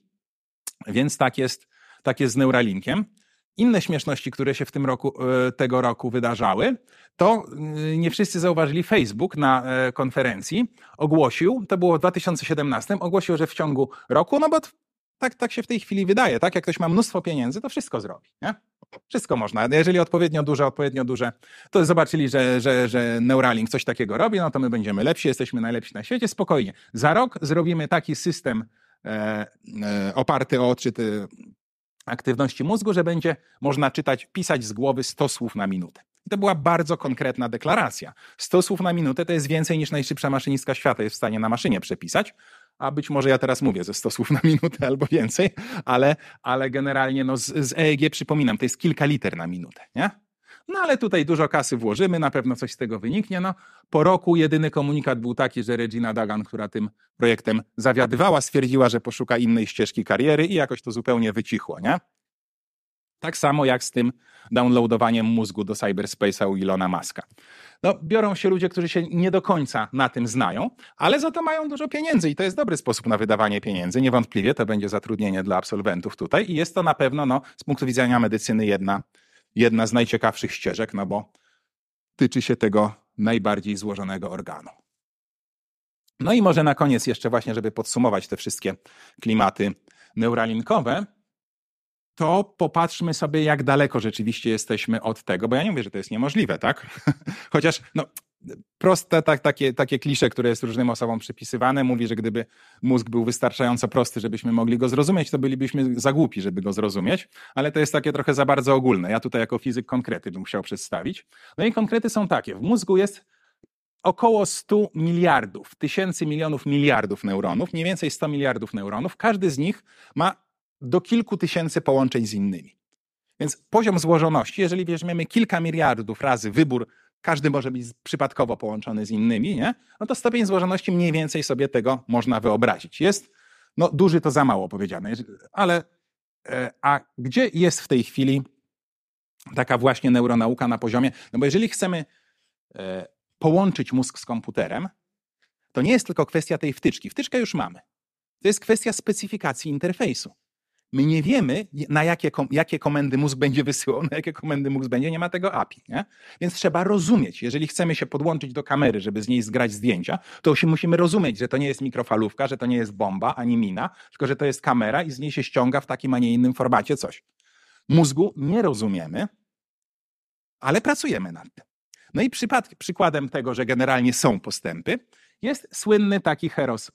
Więc tak jest tak jest z Neuralinkiem. Inne śmieszności, które się w tym roku, e, tego roku wydarzały, to e, nie wszyscy zauważyli, Facebook na e, konferencji ogłosił, to było w 2017, ogłosił, że w ciągu roku, no bo tak, tak się w tej chwili wydaje, tak? Jak ktoś ma mnóstwo pieniędzy, to wszystko zrobi, nie? Wszystko można. Jeżeli odpowiednio duże, odpowiednio duże, to zobaczyli, że, że, że Neuralink coś takiego robi, no to my będziemy lepsi, jesteśmy najlepsi na świecie, spokojnie. Za rok zrobimy taki system e, e, oparty o odczyty aktywności mózgu, że będzie można czytać, pisać z głowy 100 słów na minutę. I to była bardzo konkretna deklaracja. 100 słów na minutę to jest więcej niż najszybsza maszynistka świata jest w stanie na maszynie przepisać, a być może ja teraz mówię ze 100 słów na minutę albo więcej, ale, ale generalnie no z, z EEG przypominam, to jest kilka liter na minutę, nie? No ale tutaj dużo kasy włożymy, na pewno coś z tego wyniknie. No, po roku jedyny komunikat był taki, że Regina Dagan, która tym projektem zawiadywała, stwierdziła, że poszuka innej ścieżki kariery i jakoś to zupełnie wycichło, nie? Tak samo jak z tym downloadowaniem mózgu do cyberspace'a u Ilona Maska. No, biorą się ludzie, którzy się nie do końca na tym znają, ale za to mają dużo pieniędzy i to jest dobry sposób na wydawanie pieniędzy. Niewątpliwie to będzie zatrudnienie dla absolwentów tutaj i jest to na pewno no, z punktu widzenia medycyny jedna jedna z najciekawszych ścieżek, no bo tyczy się tego najbardziej złożonego organu. No i może na koniec jeszcze właśnie, żeby podsumować te wszystkie klimaty neuralinkowe, to popatrzmy sobie, jak daleko rzeczywiście jesteśmy od tego, bo ja nie mówię, że to jest niemożliwe, tak? Chociaż no, proste, tak, takie, takie klisze, które jest różnym osobom przypisywane, mówi, że gdyby mózg był wystarczająco prosty, żebyśmy mogli go zrozumieć, to bylibyśmy za głupi, żeby go zrozumieć, ale to jest takie trochę za bardzo ogólne. Ja tutaj jako fizyk konkrety bym chciał przedstawić. No i konkrety są takie. W mózgu jest około 100 miliardów, tysięcy milionów miliardów neuronów, mniej więcej 100 miliardów neuronów. Każdy z nich ma do kilku tysięcy połączeń z innymi. Więc poziom złożoności, jeżeli weźmiemy kilka miliardów razy wybór każdy może być przypadkowo połączony z innymi, nie? no to stopień złożoności mniej więcej sobie tego można wyobrazić. Jest, no duży to za mało powiedziane, ale e, a gdzie jest w tej chwili taka właśnie neuronauka na poziomie, no bo jeżeli chcemy e, połączyć mózg z komputerem, to nie jest tylko kwestia tej wtyczki. Wtyczkę już mamy. To jest kwestia specyfikacji interfejsu. My nie wiemy, na jakie, jakie komendy mózg będzie wysyłał, na jakie komendy mózg będzie, nie ma tego API. Nie? Więc trzeba rozumieć, jeżeli chcemy się podłączyć do kamery, żeby z niej zgrać zdjęcia, to się musimy rozumieć, że to nie jest mikrofalówka, że to nie jest bomba ani mina, tylko że to jest kamera i z niej się ściąga w takim, a nie innym formacie coś. Mózgu nie rozumiemy, ale pracujemy nad tym. No i przykładem tego, że generalnie są postępy, jest słynny taki Heros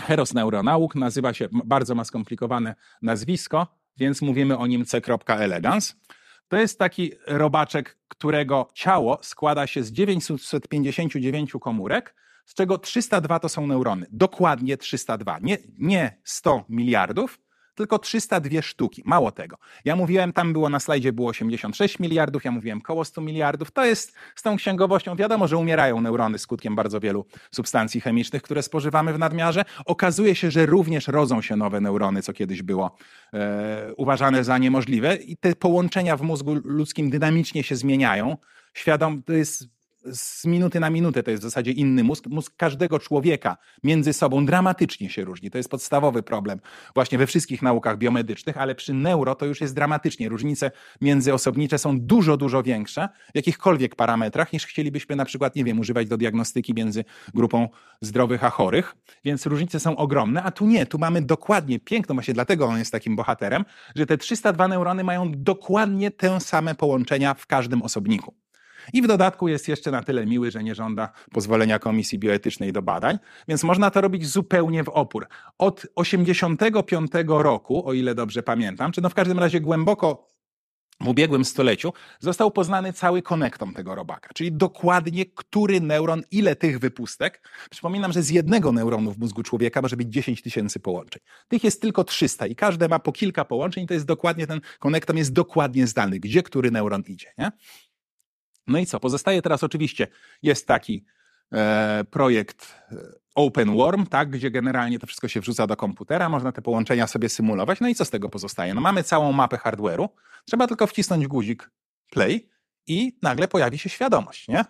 Heros Neuronauk nazywa się, bardzo ma skomplikowane nazwisko, więc mówimy o nim C.elegans. To jest taki robaczek, którego ciało składa się z 959 komórek, z czego 302 to są neurony. Dokładnie 302. Nie, nie 100 miliardów, tylko 302 sztuki. Mało tego. Ja mówiłem, tam było na slajdzie było 86 miliardów, ja mówiłem koło 100 miliardów. To jest z tą księgowością, wiadomo, że umierają neurony skutkiem bardzo wielu substancji chemicznych, które spożywamy w nadmiarze. Okazuje się, że również rodzą się nowe neurony, co kiedyś było e, uważane za niemożliwe i te połączenia w mózgu ludzkim dynamicznie się zmieniają. Świadom, to jest z minuty na minutę to jest w zasadzie inny mózg. Mózg każdego człowieka między sobą dramatycznie się różni. To jest podstawowy problem właśnie we wszystkich naukach biomedycznych, ale przy neuro to już jest dramatycznie. Różnice międzyosobnicze są dużo, dużo większe w jakichkolwiek parametrach niż chcielibyśmy na przykład, nie wiem, używać do diagnostyki między grupą zdrowych a chorych. Więc różnice są ogromne, a tu nie. Tu mamy dokładnie, piękno właśnie dlatego on jest takim bohaterem, że te 302 neurony mają dokładnie te same połączenia w każdym osobniku. I w dodatku jest jeszcze na tyle miły, że nie żąda pozwolenia Komisji Bioetycznej do badań, więc można to robić zupełnie w opór. Od 85 roku, o ile dobrze pamiętam, czy no w każdym razie głęboko w ubiegłym stuleciu został poznany cały konektom tego robaka, czyli dokładnie który neuron, ile tych wypustek. Przypominam, że z jednego neuronu w mózgu człowieka może być 10 tysięcy połączeń. Tych jest tylko 300 i każde ma po kilka połączeń to jest dokładnie ten konektom jest dokładnie zdany, gdzie który neuron idzie. Nie? No i co? Pozostaje teraz oczywiście, jest taki e, projekt e, OpenWorm, tak, gdzie generalnie to wszystko się wrzuca do komputera, można te połączenia sobie symulować. No i co z tego pozostaje? No mamy całą mapę hardware'u, trzeba tylko wcisnąć guzik play i nagle pojawi się świadomość, nie?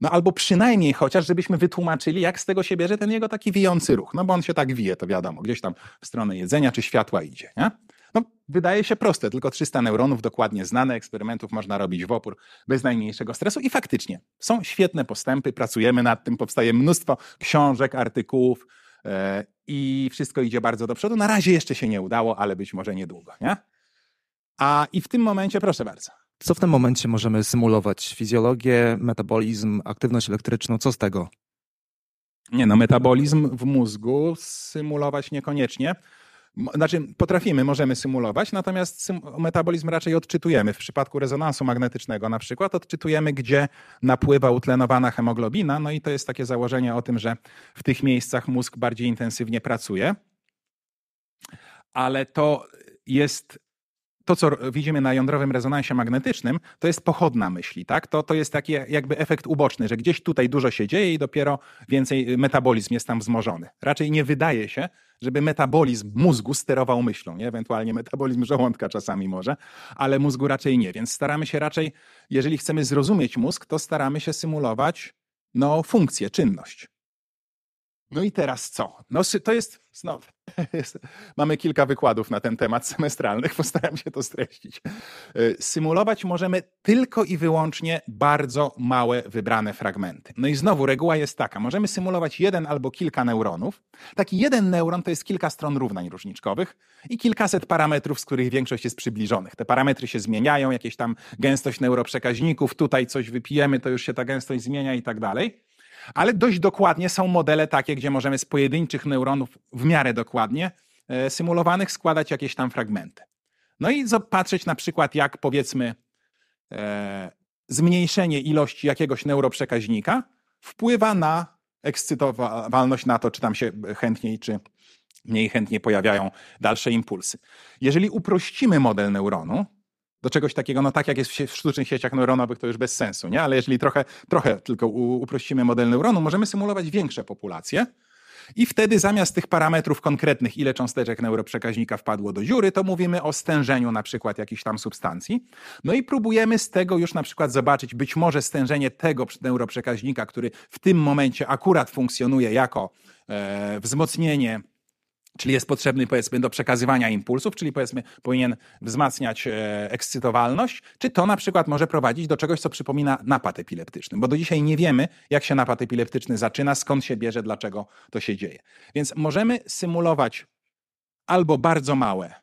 No albo przynajmniej chociaż, żebyśmy wytłumaczyli, jak z tego się bierze ten jego taki wijący ruch. No bo on się tak wije, to wiadomo, gdzieś tam w stronę jedzenia czy światła idzie, nie? No, wydaje się proste, tylko 300 neuronów dokładnie znane, eksperymentów można robić w opór bez najmniejszego stresu i faktycznie są świetne postępy, pracujemy nad tym, powstaje mnóstwo książek, artykułów yy, i wszystko idzie bardzo do przodu. Na razie jeszcze się nie udało, ale być może niedługo, nie? A i w tym momencie, proszę bardzo. Co w tym momencie możemy symulować? Fizjologię, metabolizm, aktywność elektryczną, co z tego? Nie, no metabolizm w mózgu symulować niekoniecznie. Znaczy, potrafimy, możemy symulować, natomiast sym metabolizm raczej odczytujemy. W przypadku rezonansu magnetycznego na przykład odczytujemy, gdzie napływa utlenowana hemoglobina, no i to jest takie założenie o tym, że w tych miejscach mózg bardziej intensywnie pracuje. Ale to jest to, co widzimy na jądrowym rezonansie magnetycznym, to jest pochodna myśli, tak? To, to jest taki jakby efekt uboczny, że gdzieś tutaj dużo się dzieje i dopiero więcej metabolizm jest tam wzmożony. Raczej nie wydaje się, żeby metabolizm mózgu sterował myślą, nie? ewentualnie metabolizm żołądka czasami może, ale mózgu raczej nie. Więc staramy się raczej, jeżeli chcemy zrozumieć mózg, to staramy się symulować no, funkcję, czynność. No i teraz co? No, to jest znowu. Mamy kilka wykładów na ten temat semestralnych, postaram się to streścić. Y, symulować możemy tylko i wyłącznie bardzo małe, wybrane fragmenty. No i znowu reguła jest taka: możemy symulować jeden albo kilka neuronów. Taki jeden neuron to jest kilka stron równań różniczkowych i kilkaset parametrów, z których większość jest przybliżonych. Te parametry się zmieniają, jakieś tam gęstość neuroprzekaźników, tutaj coś wypijemy, to już się ta gęstość zmienia i tak dalej. Ale dość dokładnie są modele takie, gdzie możemy z pojedynczych neuronów w miarę dokładnie e, symulowanych składać jakieś tam fragmenty. No i patrzeć na przykład, jak powiedzmy e, zmniejszenie ilości jakiegoś neuroprzekaźnika wpływa na ekscytowalność, na to, czy tam się chętniej, czy mniej chętnie pojawiają dalsze impulsy. Jeżeli uprościmy model neuronu, do czegoś takiego, no tak jak jest w, sztucznych sieciach neuronowych, to już bez sensu, nie? Ale jeżeli trochę, trochę tylko uprościmy model neuronu, możemy symulować większe populacje i wtedy zamiast tych parametrów konkretnych, ile cząsteczek neuroprzekaźnika wpadło do dziury, to mówimy o stężeniu na przykład jakichś tam substancji. No i próbujemy z tego już na przykład zobaczyć być może stężenie tego neuroprzekaźnika, który w tym momencie akurat funkcjonuje jako e, wzmocnienie czyli jest potrzebny powiedzmy do przekazywania impulsów, czyli powiedzmy powinien wzmacniać e, ekscytowalność, czy to na przykład może prowadzić do czegoś, co przypomina napad epileptyczny, bo do dzisiaj nie wiemy, jak się napad epileptyczny zaczyna, skąd się bierze, dlaczego to się dzieje. Więc możemy symulować albo bardzo małe,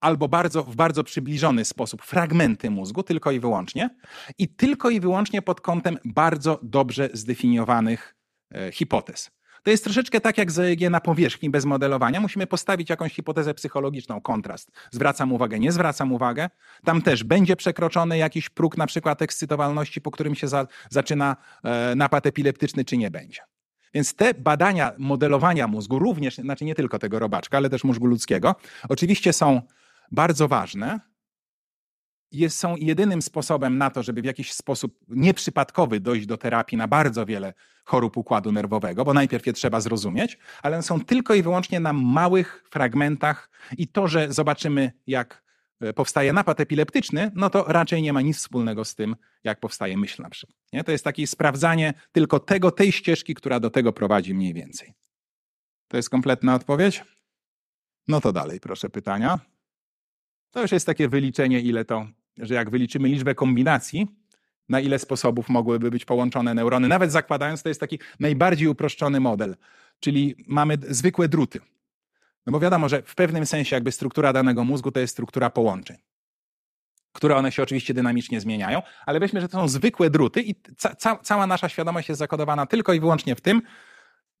albo bardzo, w bardzo przybliżony sposób fragmenty mózgu, tylko i wyłącznie, i tylko i wyłącznie pod kątem bardzo dobrze zdefiniowanych e, hipotez. To jest troszeczkę tak jak z EEG na powierzchni bez modelowania. Musimy postawić jakąś hipotezę psychologiczną, kontrast. Zwracam uwagę, nie zwracam uwagę. Tam też będzie przekroczony jakiś próg na przykład ekscytowalności, po którym się za, zaczyna e, napad epileptyczny, czy nie będzie. Więc te badania modelowania mózgu, również, znaczy nie tylko tego robaczka, ale też mózgu ludzkiego, oczywiście są bardzo ważne, jest, są jedynym sposobem na to, żeby w jakiś sposób nieprzypadkowy dojść do terapii na bardzo wiele chorób układu nerwowego, bo najpierw je trzeba zrozumieć, ale są tylko i wyłącznie na małych fragmentach i to, że zobaczymy, jak e, powstaje napad epileptyczny, no to raczej nie ma nic wspólnego z tym, jak powstaje myśl na przykład. Nie? To jest takie sprawdzanie tylko tego, tej ścieżki, która do tego prowadzi mniej więcej. To jest kompletna odpowiedź? No to dalej, proszę pytania. To już jest takie wyliczenie, ile to że jak wyliczymy liczbę kombinacji, na ile sposobów mogłyby być połączone neurony, nawet zakładając, to jest taki najbardziej uproszczony model, czyli mamy zwykłe druty. No bo wiadomo, że w pewnym sensie jakby struktura danego mózgu to jest struktura połączeń, które one się oczywiście dynamicznie zmieniają, ale weźmy, że to są zwykłe druty i ca ca cała nasza świadomość jest zakodowana tylko i wyłącznie w tym,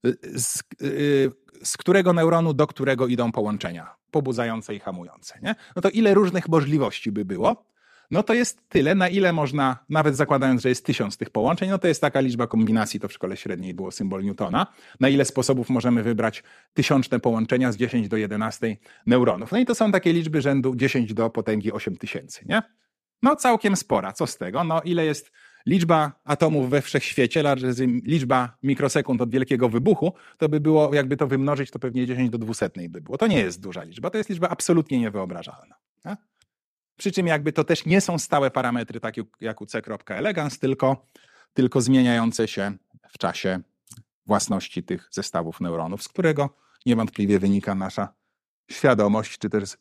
y, z, y, z którego neuronu do którego idą połączenia pobudzające i hamujące. Nie? No to ile różnych możliwości by było? No to jest tyle, na ile można, nawet zakładając, że jest tysiąc tych połączeń, no to jest taka liczba kombinacji, to w szkole średniej było symbol Newtona, na ile sposobów możemy wybrać tysiączne połączenia z 10 do 11 neuronów. No i to są takie liczby rzędu 10 do potęgi 8 tysięcy, nie? No całkiem spora. Co z tego? No ile jest liczba atomów we wszechświecie, liczba mikrosekund od wielkiego wybuchu, to by było, jakby to wymnożyć, to pewnie 10 do 200 by było. To nie jest duża liczba, to jest liczba absolutnie niewyobrażalna. Nie? Przy czym jakby to też nie są stałe parametry, tak jak u C.elegans, tylko, tylko zmieniające się w czasie własności tych zestawów neuronów, z którego niewątpliwie wynika nasza świadomość, czy też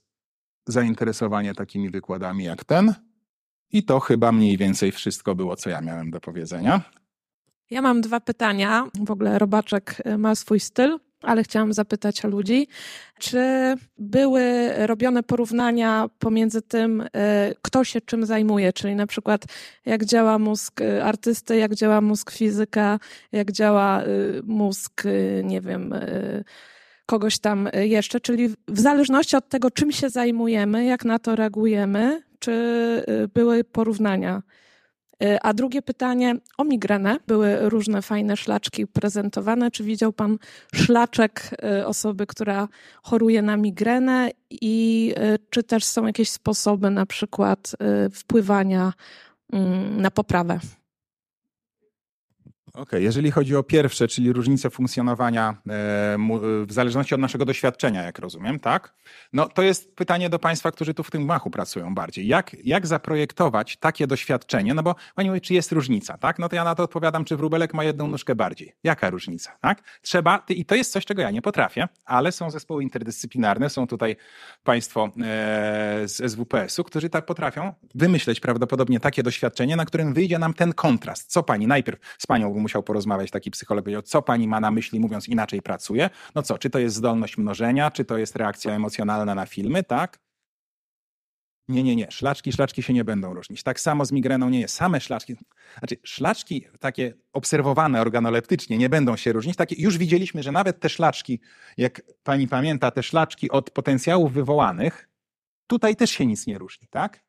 zainteresowanie takimi wykładami jak ten. I to chyba mniej więcej wszystko było, co ja miałem do powiedzenia. Ja mam dwa pytania. W ogóle Robaczek ma swój styl ale chciałam zapytać o ludzi, czy były robione porównania pomiędzy tym, e, kto się czym zajmuje, czyli na przykład jak działa mózg e, artysty, jak działa mózg fizyka, jak działa e, mózg, nie wiem, kogoś tam jeszcze, czyli w zależności od tego, czym się zajmujemy, jak na to reagujemy, czy były porównania a drugie pytanie o migrenę. Były różne fajne szlaczki prezentowane. Czy widział Pan szlaczek e, osoby, która choruje na migrenę i e, czy też są jakieś sposoby na przykład wpływania mm, na poprawę? Okej, okay. jeżeli chodzi o pierwsze, czyli różnicę funkcjonowania e, w zależności od naszego doświadczenia, jak rozumiem, tak? No to jest pytanie do Państwa, którzy tu w tym gmachu pracują bardziej. Jak, jak zaprojektować takie doświadczenie? No bo Pani mówi, czy jest różnica, tak? No to ja na to odpowiadam, czy wróbelek ma jedną nóżkę bardziej. Jaka różnica, tak? Trzeba, i to jest coś, czego ja nie potrafię, ale są zespoły interdyscyplinarne, są tutaj Państwo e, z SWPS-u, którzy tak potrafią wymyśleć prawdopodobnie takie doświadczenie, na którym wyjdzie nam ten kontrast. Co Pani najpierw z Panią musiał porozmawiać taki psycholog, powiedział, co pani ma na myśli, mówiąc inaczej pracuje. No co, czy to jest zdolność mnożenia, czy to jest reakcja emocjonalna na filmy, tak? Nie, nie, nie. Szlaczki, szlaczki się nie będą różnić. Tak samo z migreną nie jest. Same szlaczki, znaczy szlaczki takie obserwowane organoleptycznie nie będą się różnić. Takie, już widzieliśmy, że nawet te szlaczki, jak pani pamięta, te szlaczki od potencjałów wywołanych, tutaj też się nic nie różni, tak?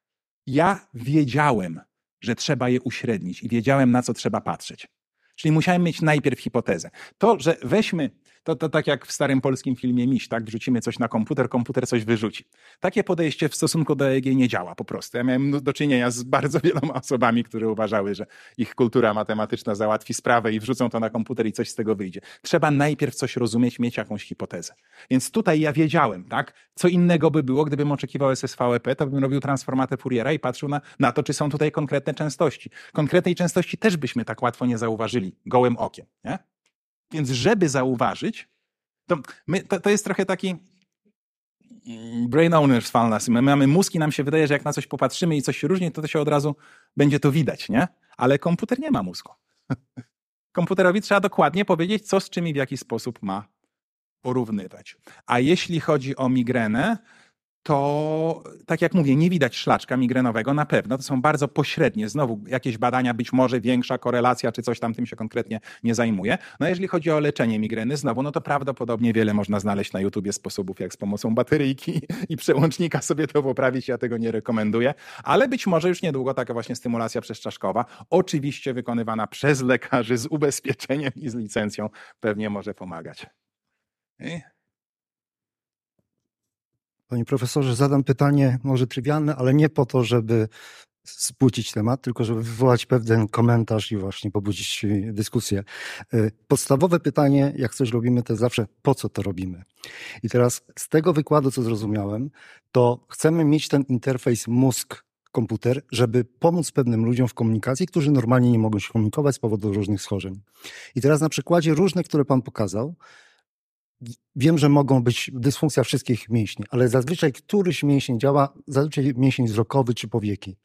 Ja wiedziałem, że trzeba je uśrednić i wiedziałem, na co trzeba patrzeć. Czyli musiałem mieć najpierw hipotezę. To, że weźmy, to, to tak jak w starym polskim filmie Miś, tak? Wrzucimy coś na komputer, komputer coś wyrzuci. Takie podejście w stosunku do EEG nie działa po prostu. Ja miałem do czynienia z bardzo wieloma osobami, które uważały, że ich kultura matematyczna załatwi sprawę i wrzucą to na komputer i coś z tego wyjdzie. Trzeba najpierw coś rozumieć, mieć jakąś hipotezę. Więc tutaj ja wiedziałem, tak? Co innego by było, gdybym oczekiwał SSVEP, to bym robił transformatę Fouriera i patrzył na, na to, czy są tutaj konkretne częstości. Konkretnej częstości też byśmy tak łatwo nie zauważyli gołym okiem, nie? Więc żeby zauważyć, to, my, to, to jest trochę taki mm, brain owners fallacy. My mamy mózg i nam się wydaje, że jak na coś popatrzymy i coś się różni, to to się od razu będzie to widać, nie? Ale komputer nie ma mózgu. Komputerowi trzeba dokładnie powiedzieć, co z czym i w jaki sposób ma porównywać. A jeśli chodzi o migrenę, to tak jak mówię, nie widać szlaczka migrenowego na pewno. To są bardzo pośrednie. Znowu jakieś badania, być może większa korelacja, czy coś tam tym się konkretnie nie zajmuje. No jeżeli chodzi o leczenie migreny, znowu, no to prawdopodobnie wiele można znaleźć na YouTubie sposobów, jak z pomocą bateryjki i przełącznika sobie to poprawić. Ja tego nie rekomenduję, ale być może już niedługo taka właśnie stymulacja przezczaszkowa, oczywiście wykonywana przez lekarzy z ubezpieczeniem i z licencją, pewnie może pomagać. I Panie profesorze, zadam pytanie może trywialne, ale nie po to, żeby spłucić temat, tylko żeby wywołać pewien komentarz i właśnie pobudzić dyskusję. E, podstawowe pytanie, jak coś robimy, to zawsze po co to robimy. I teraz z tego wykładu, co zrozumiałem, to chcemy mieć ten interfejs mózg komputer, żeby pomóc pewnym ludziom w komunikacji, którzy normalnie nie mogą się komunikować z powodu różnych schorzeń. I teraz na przykładzie różnych, które Pan pokazał, Wiem, że mogą być dysfunkcja wszystkich mięśni, ale zazwyczaj któryś mięsień działa, zazwyczaj mięsień wzrokowy czy powieki.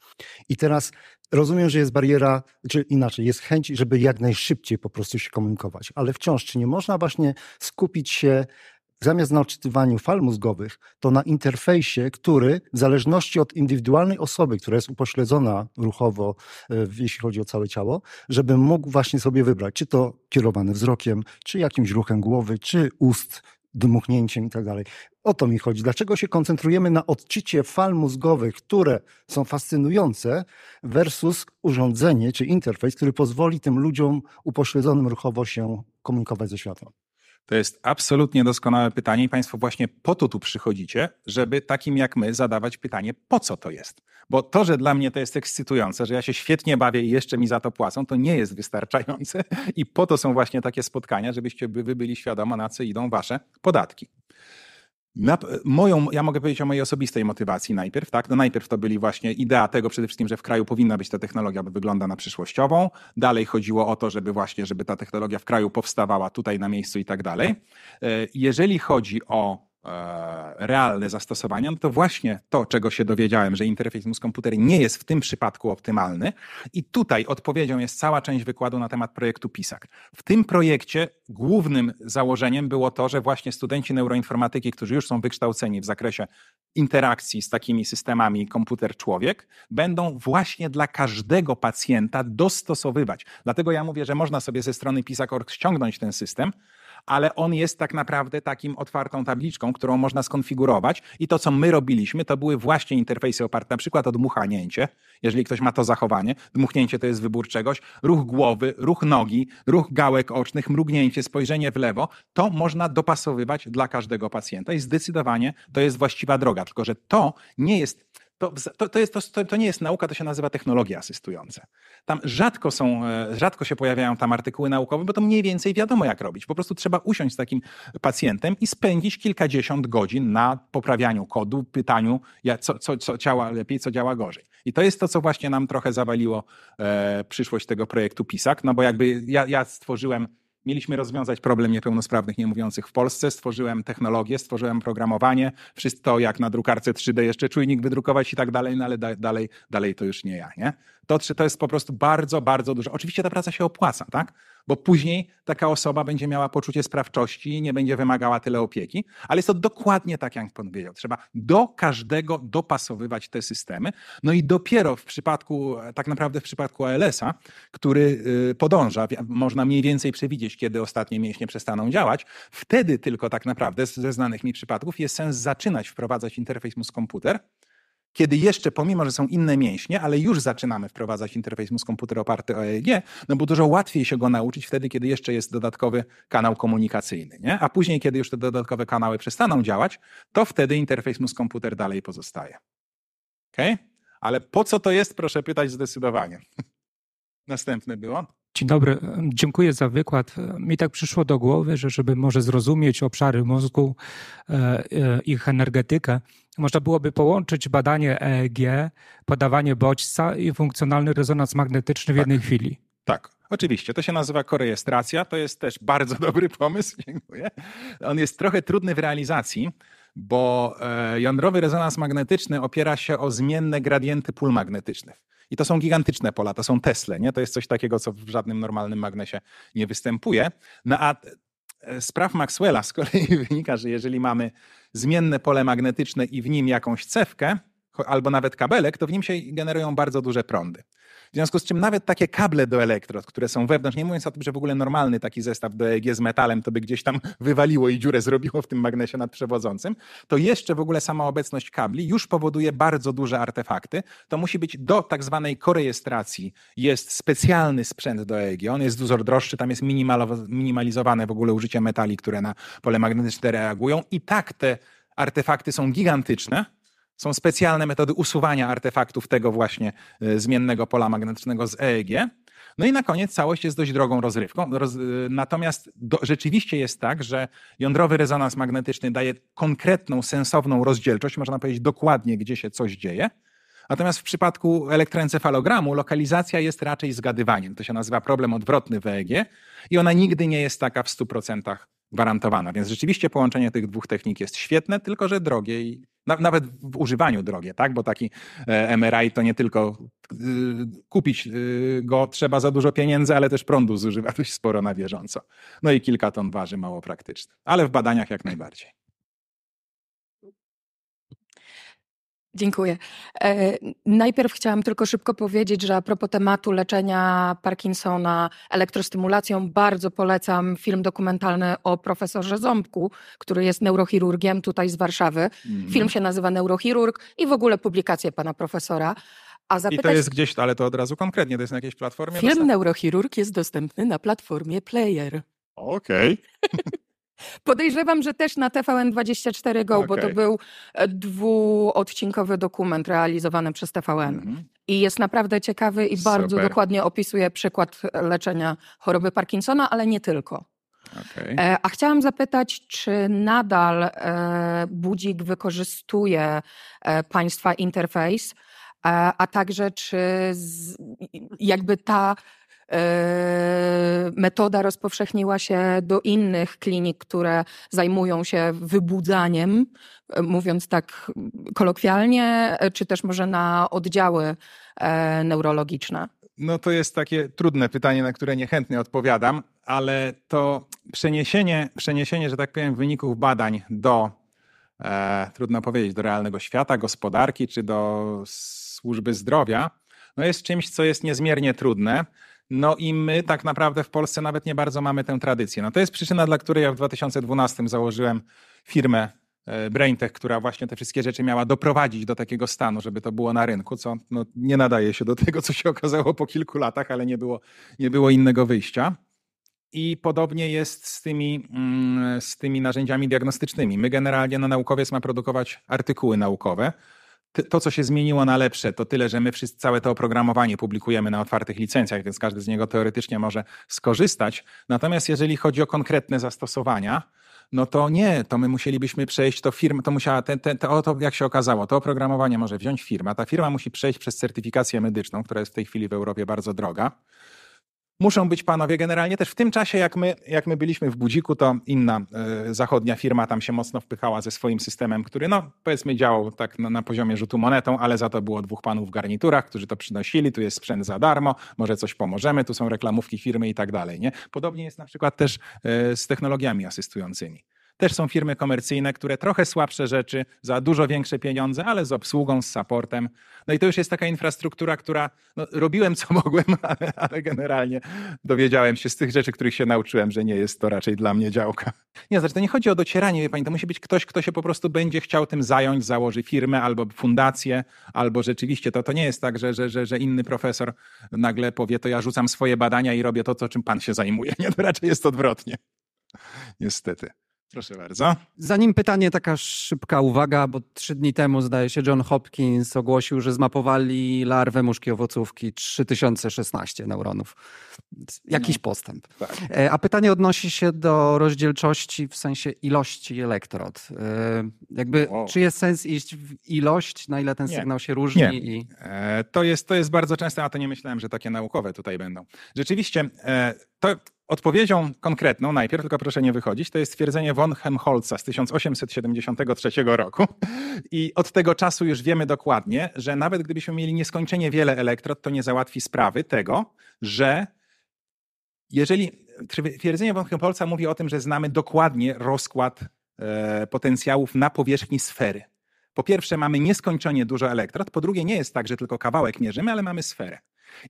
I teraz rozumiem, że jest bariera, czy inaczej, jest chęć, żeby jak najszybciej po prostu się komunikować, ale wciąż, czy nie można właśnie skupić się zamiast na odczytywaniu fal mózgowych, to na interfejsie, który w zależności od indywidualnej osoby, która jest upośledzona ruchowo, e, jeśli chodzi o całe ciało, żeby mógł właśnie sobie wybrać, czy to kierowane wzrokiem, czy jakimś ruchem głowy, czy ust, dmuchnięciem i tak dalej. O to mi chodzi. Dlaczego się koncentrujemy na odczycie fal mózgowych, które są fascynujące, versus urządzenie czy interfejs, który pozwoli tym ludziom upośledzonym ruchowo się komunikować ze światem? To jest absolutnie doskonałe pytanie i Państwo właśnie po to tu przychodzicie, żeby takim jak my zadawać pytanie, po co to jest. Bo to, że dla mnie to jest ekscytujące, że ja się świetnie bawię i jeszcze mi za to płacą, to nie jest wystarczające i po to są właśnie takie spotkania, żebyście wy byli świadomi, na co idą Wasze podatki. Na, moją, ja mogę powiedzieć o mojej osobistej motywacji najpierw, tak? No najpierw to byli właśnie idea tego przede wszystkim, że w kraju powinna być ta technologia, bo wygląda na przyszłościową. Dalej chodziło o to, żeby właśnie, żeby ta technologia w kraju powstawała tutaj na miejscu i tak dalej. E, jeżeli chodzi o realne zastosowania, no to właśnie to, czego się dowiedziałem, że interfejs mózg-komputer nie jest w tym przypadku optymalny. I tutaj odpowiedzią jest cała część wykładu na temat projektu PISAK. W tym projekcie głównym założeniem było to, że właśnie studenci neuroinformatyki, którzy już są wykształceni w zakresie interakcji z takimi systemami komputer-człowiek, będą właśnie dla każdego pacjenta dostosowywać. Dlatego ja mówię, że można sobie ze strony PISAK.org ściągnąć ten system, ale on jest tak naprawdę takim otwartą tabliczką, którą można skonfigurować. I to, co my robiliśmy, to były właśnie interfejsy oparte na przykład o dmuchnięcie, jeżeli ktoś ma to zachowanie. Dmuchnięcie to jest wybór czegoś, ruch głowy, ruch nogi, ruch gałek ocznych, mrugnięcie, spojrzenie w lewo, to można dopasowywać dla każdego pacjenta i zdecydowanie to jest właściwa droga, tylko że to nie jest to, to, to, jest, to, to nie jest nauka, to się nazywa technologie asystujące. Tam rzadko, są, e, rzadko się pojawiają tam artykuły naukowe, bo to mniej więcej wiadomo, jak robić. Po prostu trzeba usiąść z takim pacjentem i spędzić kilkadziesiąt godzin na poprawianiu kodu, pytaniu, co, co, co działa lepiej, co działa gorzej. I to jest to, co właśnie nam trochę zawaliło e, przyszłość tego projektu PISAK, no bo jakby ja, ja stworzyłem Mieliśmy rozwiązać problem niepełnosprawnych niemówiących w Polsce. Stworzyłem technologię, stworzyłem programowanie, wszystko jak na drukarce 3D, jeszcze czujnik wydrukować i tak dalej, no ale da, dalej, dalej to już nie ja, nie? To, to jest po prostu bardzo, bardzo dużo. Oczywiście ta praca się opłaca, tak? Bo później taka osoba będzie miała poczucie sprawczości i nie będzie wymagała tyle opieki, ale jest to dokładnie tak, jak pan powiedział. Trzeba do każdego dopasowywać te systemy. No i dopiero w przypadku, tak naprawdę w przypadku ALS-a, który y, podąża, można mniej więcej przewidzieć, kiedy ostatnie mięśnie przestaną działać, wtedy tylko tak naprawdę ze znanych mi przypadków jest sens zaczynać wprowadzać interfejs mózg-komputer, kiedy jeszcze, pomimo, że są inne mięśnie, ale już zaczynamy wprowadzać interfejs mózg-komputer oparty o EEG, no bo dużo łatwiej się go nauczyć wtedy, kiedy jeszcze jest dodatkowy kanał komunikacyjny, nie? A później, kiedy już te dodatkowe kanały przestaną działać, to wtedy interfejs mózg-komputer dalej pozostaje. Okay? Ale po co to jest, proszę pytać zdecydowanie. Następne było. Dzień dobry, dziękuję za wykład. Mi tak przyszło do głowy, że żeby może zrozumieć obszary mózgu, e, e, ich energetykę, można byłoby połączyć badanie EEG, podawanie bodźca i funkcjonalny rezonans magnetyczny w tak. jednej chwili. Tak, oczywiście. To się nazywa korejestracja. To jest też bardzo dobry pomysł. Dziękuję. On jest trochę trudny w realizacji, bo e, jądrowy rezonans magnetyczny opiera się o zmienne gradienty pól magnetycznych. I to są gigantyczne pola, to są Tesle, nie? To jest coś takiego, co w żadnym normalnym magnesie nie występuje. No a e, z praw Maxwella z kolei wynika, że jeżeli mamy zmienne pole magnetyczne i w nim jakąś cewkę, albo nawet kabelek, to w nim się generują bardzo duże prądy. W związku z czym nawet takie kable do elektrod, które są wewnątrz, nie mówiąc o tym, że w ogóle normalny taki zestaw do EEG z metalem to by gdzieś tam wywaliło i dziurę zrobiło w tym magnesie nadprzewodzącym, to jeszcze w ogóle sama obecność kabli już powoduje bardzo duże artefakty. To musi być do tak zwanej korejestracji jest specjalny sprzęt do EEG. On jest dużo droższy, tam jest minimalizowane w ogóle użycie metali, które na pole magnetyczne reagują i tak te artefakty są gigantyczne, są specjalne metody usuwania artefaktów tego właśnie e, zmiennego pola magnetycznego z EEG. No i na koniec całość jest dość drogą rozrywką. Roz, e, natomiast do, rzeczywiście jest tak, że jądrowy rezonans magnetyczny daje konkretną, sensowną rozdzielczość, można powiedzieć dokładnie, gdzie się coś dzieje. Natomiast w przypadku elektroencefalogramu lokalizacja jest raczej zgadywaniem. To się nazywa problem odwrotny w EEG i ona nigdy nie jest taka w 100% gwarantowana. Więc rzeczywiście połączenie tych dwóch technik jest świetne, tylko że drogie i nawet w używaniu drogie, tak? Bo taki e, MRI to nie tylko y, kupić y, go trzeba za dużo pieniędzy, ale też prądu zużywa dość sporo na bieżąco. No i kilka ton waży, mało praktyczne. Ale w badaniach jak najbardziej. Dziękuję. E, najpierw chciałam tylko szybko powiedzieć, że a propos tematu leczenia Parkinsona elektrostymulacją, bardzo polecam film dokumentalny o profesorze Ząbku, który jest neurochirurgiem tutaj z Warszawy. Mhm. Film się nazywa Neurochirurg i w ogóle publikacje pana profesora. A I zapytać, to jest gdzieś, ale to od razu konkretnie, to jest na jakiejś platformie? film dostępny? Neurochirurg jest dostępny na platformie Player. Okej. Podejrzewam, że też na TVN24 Go, bo to był e, dwuodcinkowy dokument realizowany przez TVN. Mhm. I jest naprawdę ciekawy i bardzo Super. dokładnie opisuje przykład leczenia choroby Parkinsona, ale nie tylko. Okej. E, A chciałam zapytać, czy nadal e, Budzik wykorzystuje e, Państwa interfejs, e, a także czy z, jakby ta e, metoda rozpowszechniła się do innych klinik, które zajmują się wybudzaniem, e, mówiąc tak kolokwialnie, e, czy też może na oddziały e, neurologiczne? No to jest takie trudne pytanie, na które niechętnie odpowiadam, ale to przeniesienie, przeniesienie że tak powiem, wyników badań do, e, trudno powiedzieć, do realnego świata, gospodarki czy do służby zdrowia, no jest czymś, co jest niezmiernie trudne. No i my tak naprawdę w Polsce nawet nie bardzo mamy tę tradycję. No to jest przyczyna, dla której ja w 2012 założyłem firmę e, BrainTech, która właśnie te wszystkie rzeczy miała doprowadzić do takiego stanu, żeby to było na rynku, co no, nie nadaje się do tego, co się okazało po kilku latach, ale nie było, nie było innego wyjścia. I podobnie jest z tymi, mm, z tymi narzędziami diagnostycznymi. My generalnie, no, naukowiec ma produkować artykuły naukowe. To, co się zmieniło na lepsze, to tyle, że my wszyscy, całe to oprogramowanie publikujemy na otwartych licencjach, więc każdy z niego teoretycznie może skorzystać. Natomiast jeżeli chodzi o konkretne zastosowania, no to nie, to my musielibyśmy przejść, to firma, to musiała, te, te, to, to jak się okazało, to oprogramowanie może wziąć firma, ta firma musi przejść przez certyfikację medyczną, która jest w tej chwili w Europie bardzo droga. Muszą być panowie generalnie też w tym czasie, jak my, jak my byliśmy w Budziku, to inna e, zachodnia firma tam się mocno wpychała ze swoim systemem, który no powiedzmy działał tak na, na poziomie rzutu monetą, ale za to było dwóch panów w garniturach, którzy to przynosili, tu jest sprzęt za darmo, może coś pomożemy, tu są reklamówki firmy i tak dalej. Nie? Podobnie jest na przykład też e, z technologiami asystującymi. Też są firmy komercyjne, które trochę słabsze rzeczy, za dużo większe pieniądze, ale z obsługą, z supportem. No i to już jest taka infrastruktura, która no, robiłem co mogłem, ale, ale generalnie dowiedziałem się z tych rzeczy, których się nauczyłem, że nie jest to raczej dla mnie działka. Nie, znaczy to nie chodzi o docieranie, wie pani, to musi być ktoś, kto się po prostu będzie chciał tym zająć, założy firmę albo fundację, albo rzeczywiście to, to nie jest tak, że, że, że, że inny profesor nagle powie, to ja rzucam swoje badania i robię to, co czym pan się zajmuje. Nie, to raczej jest odwrotnie. Niestety. Proszę bardzo. Zanim pytanie, taka szybka uwaga, bo trzy dni temu, zdaje się, John Hopkins ogłosił, że zmapowali larwę muszki owocówki 3016 neuronów. Jakiś postęp. Tak. E, A pytanie odnosi się do rozdzielczości w sensie ilości elektrod. E, Jakby, Wow. czy jest sens iść w ilość, na ile ten Nie. sygnał się różni? Nie. I... E, To jest, to jest bardzo częste, a to nie myślałem, że takie naukowe tutaj będą. Rzeczywiście, e, to odpowiedzią konkretną, najpierw, tylko proszę nie wychodzić, to jest stwierdzenie von Helmholtza z 1873 roku. I od tego czasu już wiemy dokładnie, że nawet gdybyśmy mieli nieskończenie wiele elektrod, to nie załatwi sprawy tego, że jeżeli twierdzenie von Helmholtza mówi o tym, że znamy dokładnie rozkład e, potencjałów na powierzchni sfery. Po pierwsze, mamy nieskończenie dużo elektrod, po drugie, nie jest tak, że tylko kawałek mierzymy, ale mamy sferę.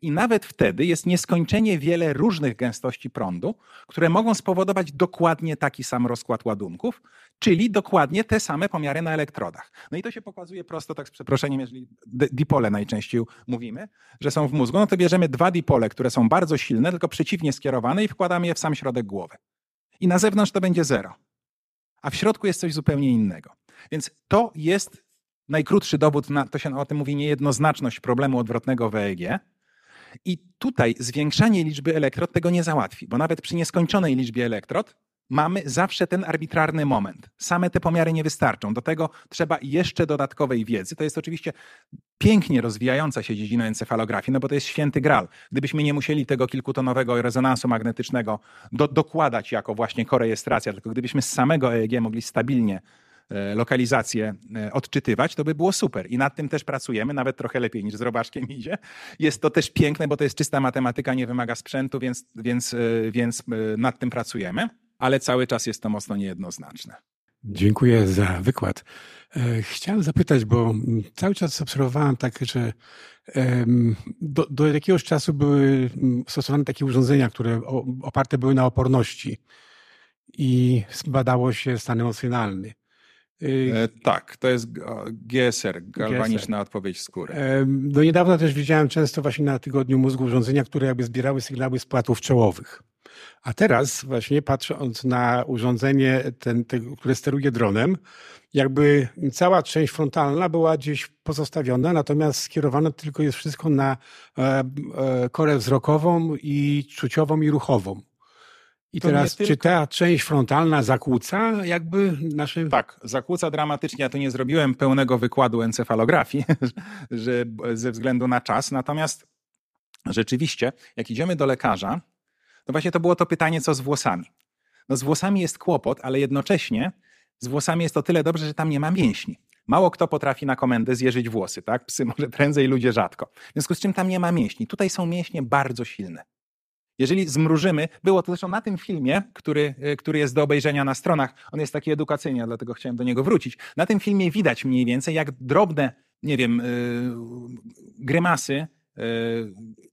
I nawet wtedy jest nieskończenie wiele różnych gęstości prądu, które mogą spowodować dokładnie taki sam rozkład ładunków, czyli dokładnie te same pomiary na elektrodach. No i to się pokazuje prosto, tak z przeproszeniem, jeżeli dipole najczęściej mówimy, że są w mózgu, no to bierzemy dwa dipole, które są bardzo silne, tylko przeciwnie skierowane i wkładamy je w sam środek głowy. I na zewnątrz to będzie zero. A w środku jest coś zupełnie innego. Więc to jest najkrótszy dowód na, to się o tym mówi, niejednoznaczność problemu odwrotnego w EEG. I tutaj zwiększanie liczby elektrod tego nie załatwi, bo nawet przy nieskończonej liczbie elektrod mamy zawsze ten arbitrarny moment. Same te pomiary nie wystarczą. Do tego trzeba jeszcze dodatkowej wiedzy. To jest oczywiście pięknie rozwijająca się dziedzina encefalografii, no bo to jest święty gral. Gdybyśmy nie musieli tego kilkutonowego rezonansu magnetycznego do, dokładać jako właśnie korejestracja, tylko gdybyśmy z samego EEG mogli stabilnie lokalizację e, odczytywać, to by było super. I nad tym też pracujemy, nawet trochę lepiej niż z robaczkiem idzie. Jest to też piękne, bo to jest czysta matematyka, nie wymaga sprzętu, więc, więc, e, więc e, nad tym pracujemy, ale cały czas jest to mocno niejednoznaczne. Dziękuję za wykład. E, chciałem zapytać, bo cały czas obserwowałem tak, że do, do jakiegoś czasu były stosowane takie urządzenia, które oparte były na oporności i badało się stan emocjonalny. Y, e, tak, to jest GSR, galwaniczna GSR. odpowiedź skóry. E, do niedawna też widziałem często właśnie na tygodniu mózgu urządzenia, które jakby zbierały sygnały z płatów czołowych. A teraz właśnie patrząc na urządzenie, ten, te, które steruje dronem, jakby cała część frontalna była gdzieś pozostawiona, natomiast skierowane tylko jest wszystko na e, e, korę wzrokową i czuciową i ruchową. I to teraz, tylko... czy ta część frontalna zakłóca jakby nasze... Tak, zakłóca dramatycznie. Ja tu nie zrobiłem pełnego wykładu encefalografii że, ze względu na czas, natomiast rzeczywiście, jak idziemy do lekarza, to właśnie to było to pytanie, co z włosami. No z włosami jest kłopot, ale jednocześnie z włosami jest to tyle dobrze, że tam nie ma mięśni. Mało kto potrafi na komendę zjeżyć włosy, tak? Psy może prędzej, ludzie rzadko. W związku z czym tam nie ma mięśni. Tutaj są mięśnie bardzo silne. Jeżeli zmrużymy, było to zresztą na tym filmie, który, e, który jest do obejrzenia na stronach, on jest taki edukacyjny, dlatego chciałem do niego wrócić. Na tym filmie widać mniej więcej, jak drobne, nie wiem, yy, grymasy, yy,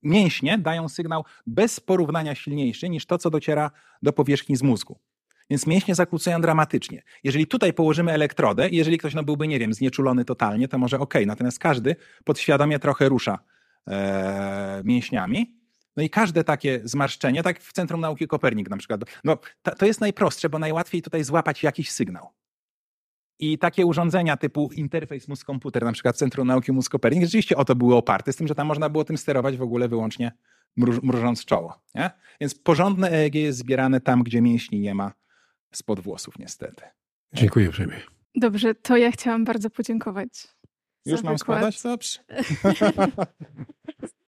mięśnie dają sygnał bez porównania silniejszy niż to, co dociera do powierzchni z mózgu. Więc mięśnie zakłócają dramatycznie. Jeżeli tutaj położymy elektrodę, jeżeli ktoś no, byłby, nie wiem, znieczulony totalnie, to może ok, natomiast każdy podświadomie trochę rusza e, mięśniami. No i każde takie zmarszczenie, tak w Centrum Nauki Kopernik na przykład, no, to, to jest najprostsze, bo najłatwiej tutaj złapać jakiś sygnał. I takie urządzenia typu interfejs mózg-komputer, na przykład Centrum Nauki Mózg Kopernik, rzeczywiście o to były oparte, z tym, że tam można było tym sterować w ogóle wyłącznie mruż, mrużąc czoło. Nie? Więc porządne EEG jest zbierane tam, gdzie mięśni nie ma spod włosów niestety. Dziękuję uprzejmie. Dobrze, to ja chciałam bardzo podziękować. Już mam wykład. składać? Dobrze.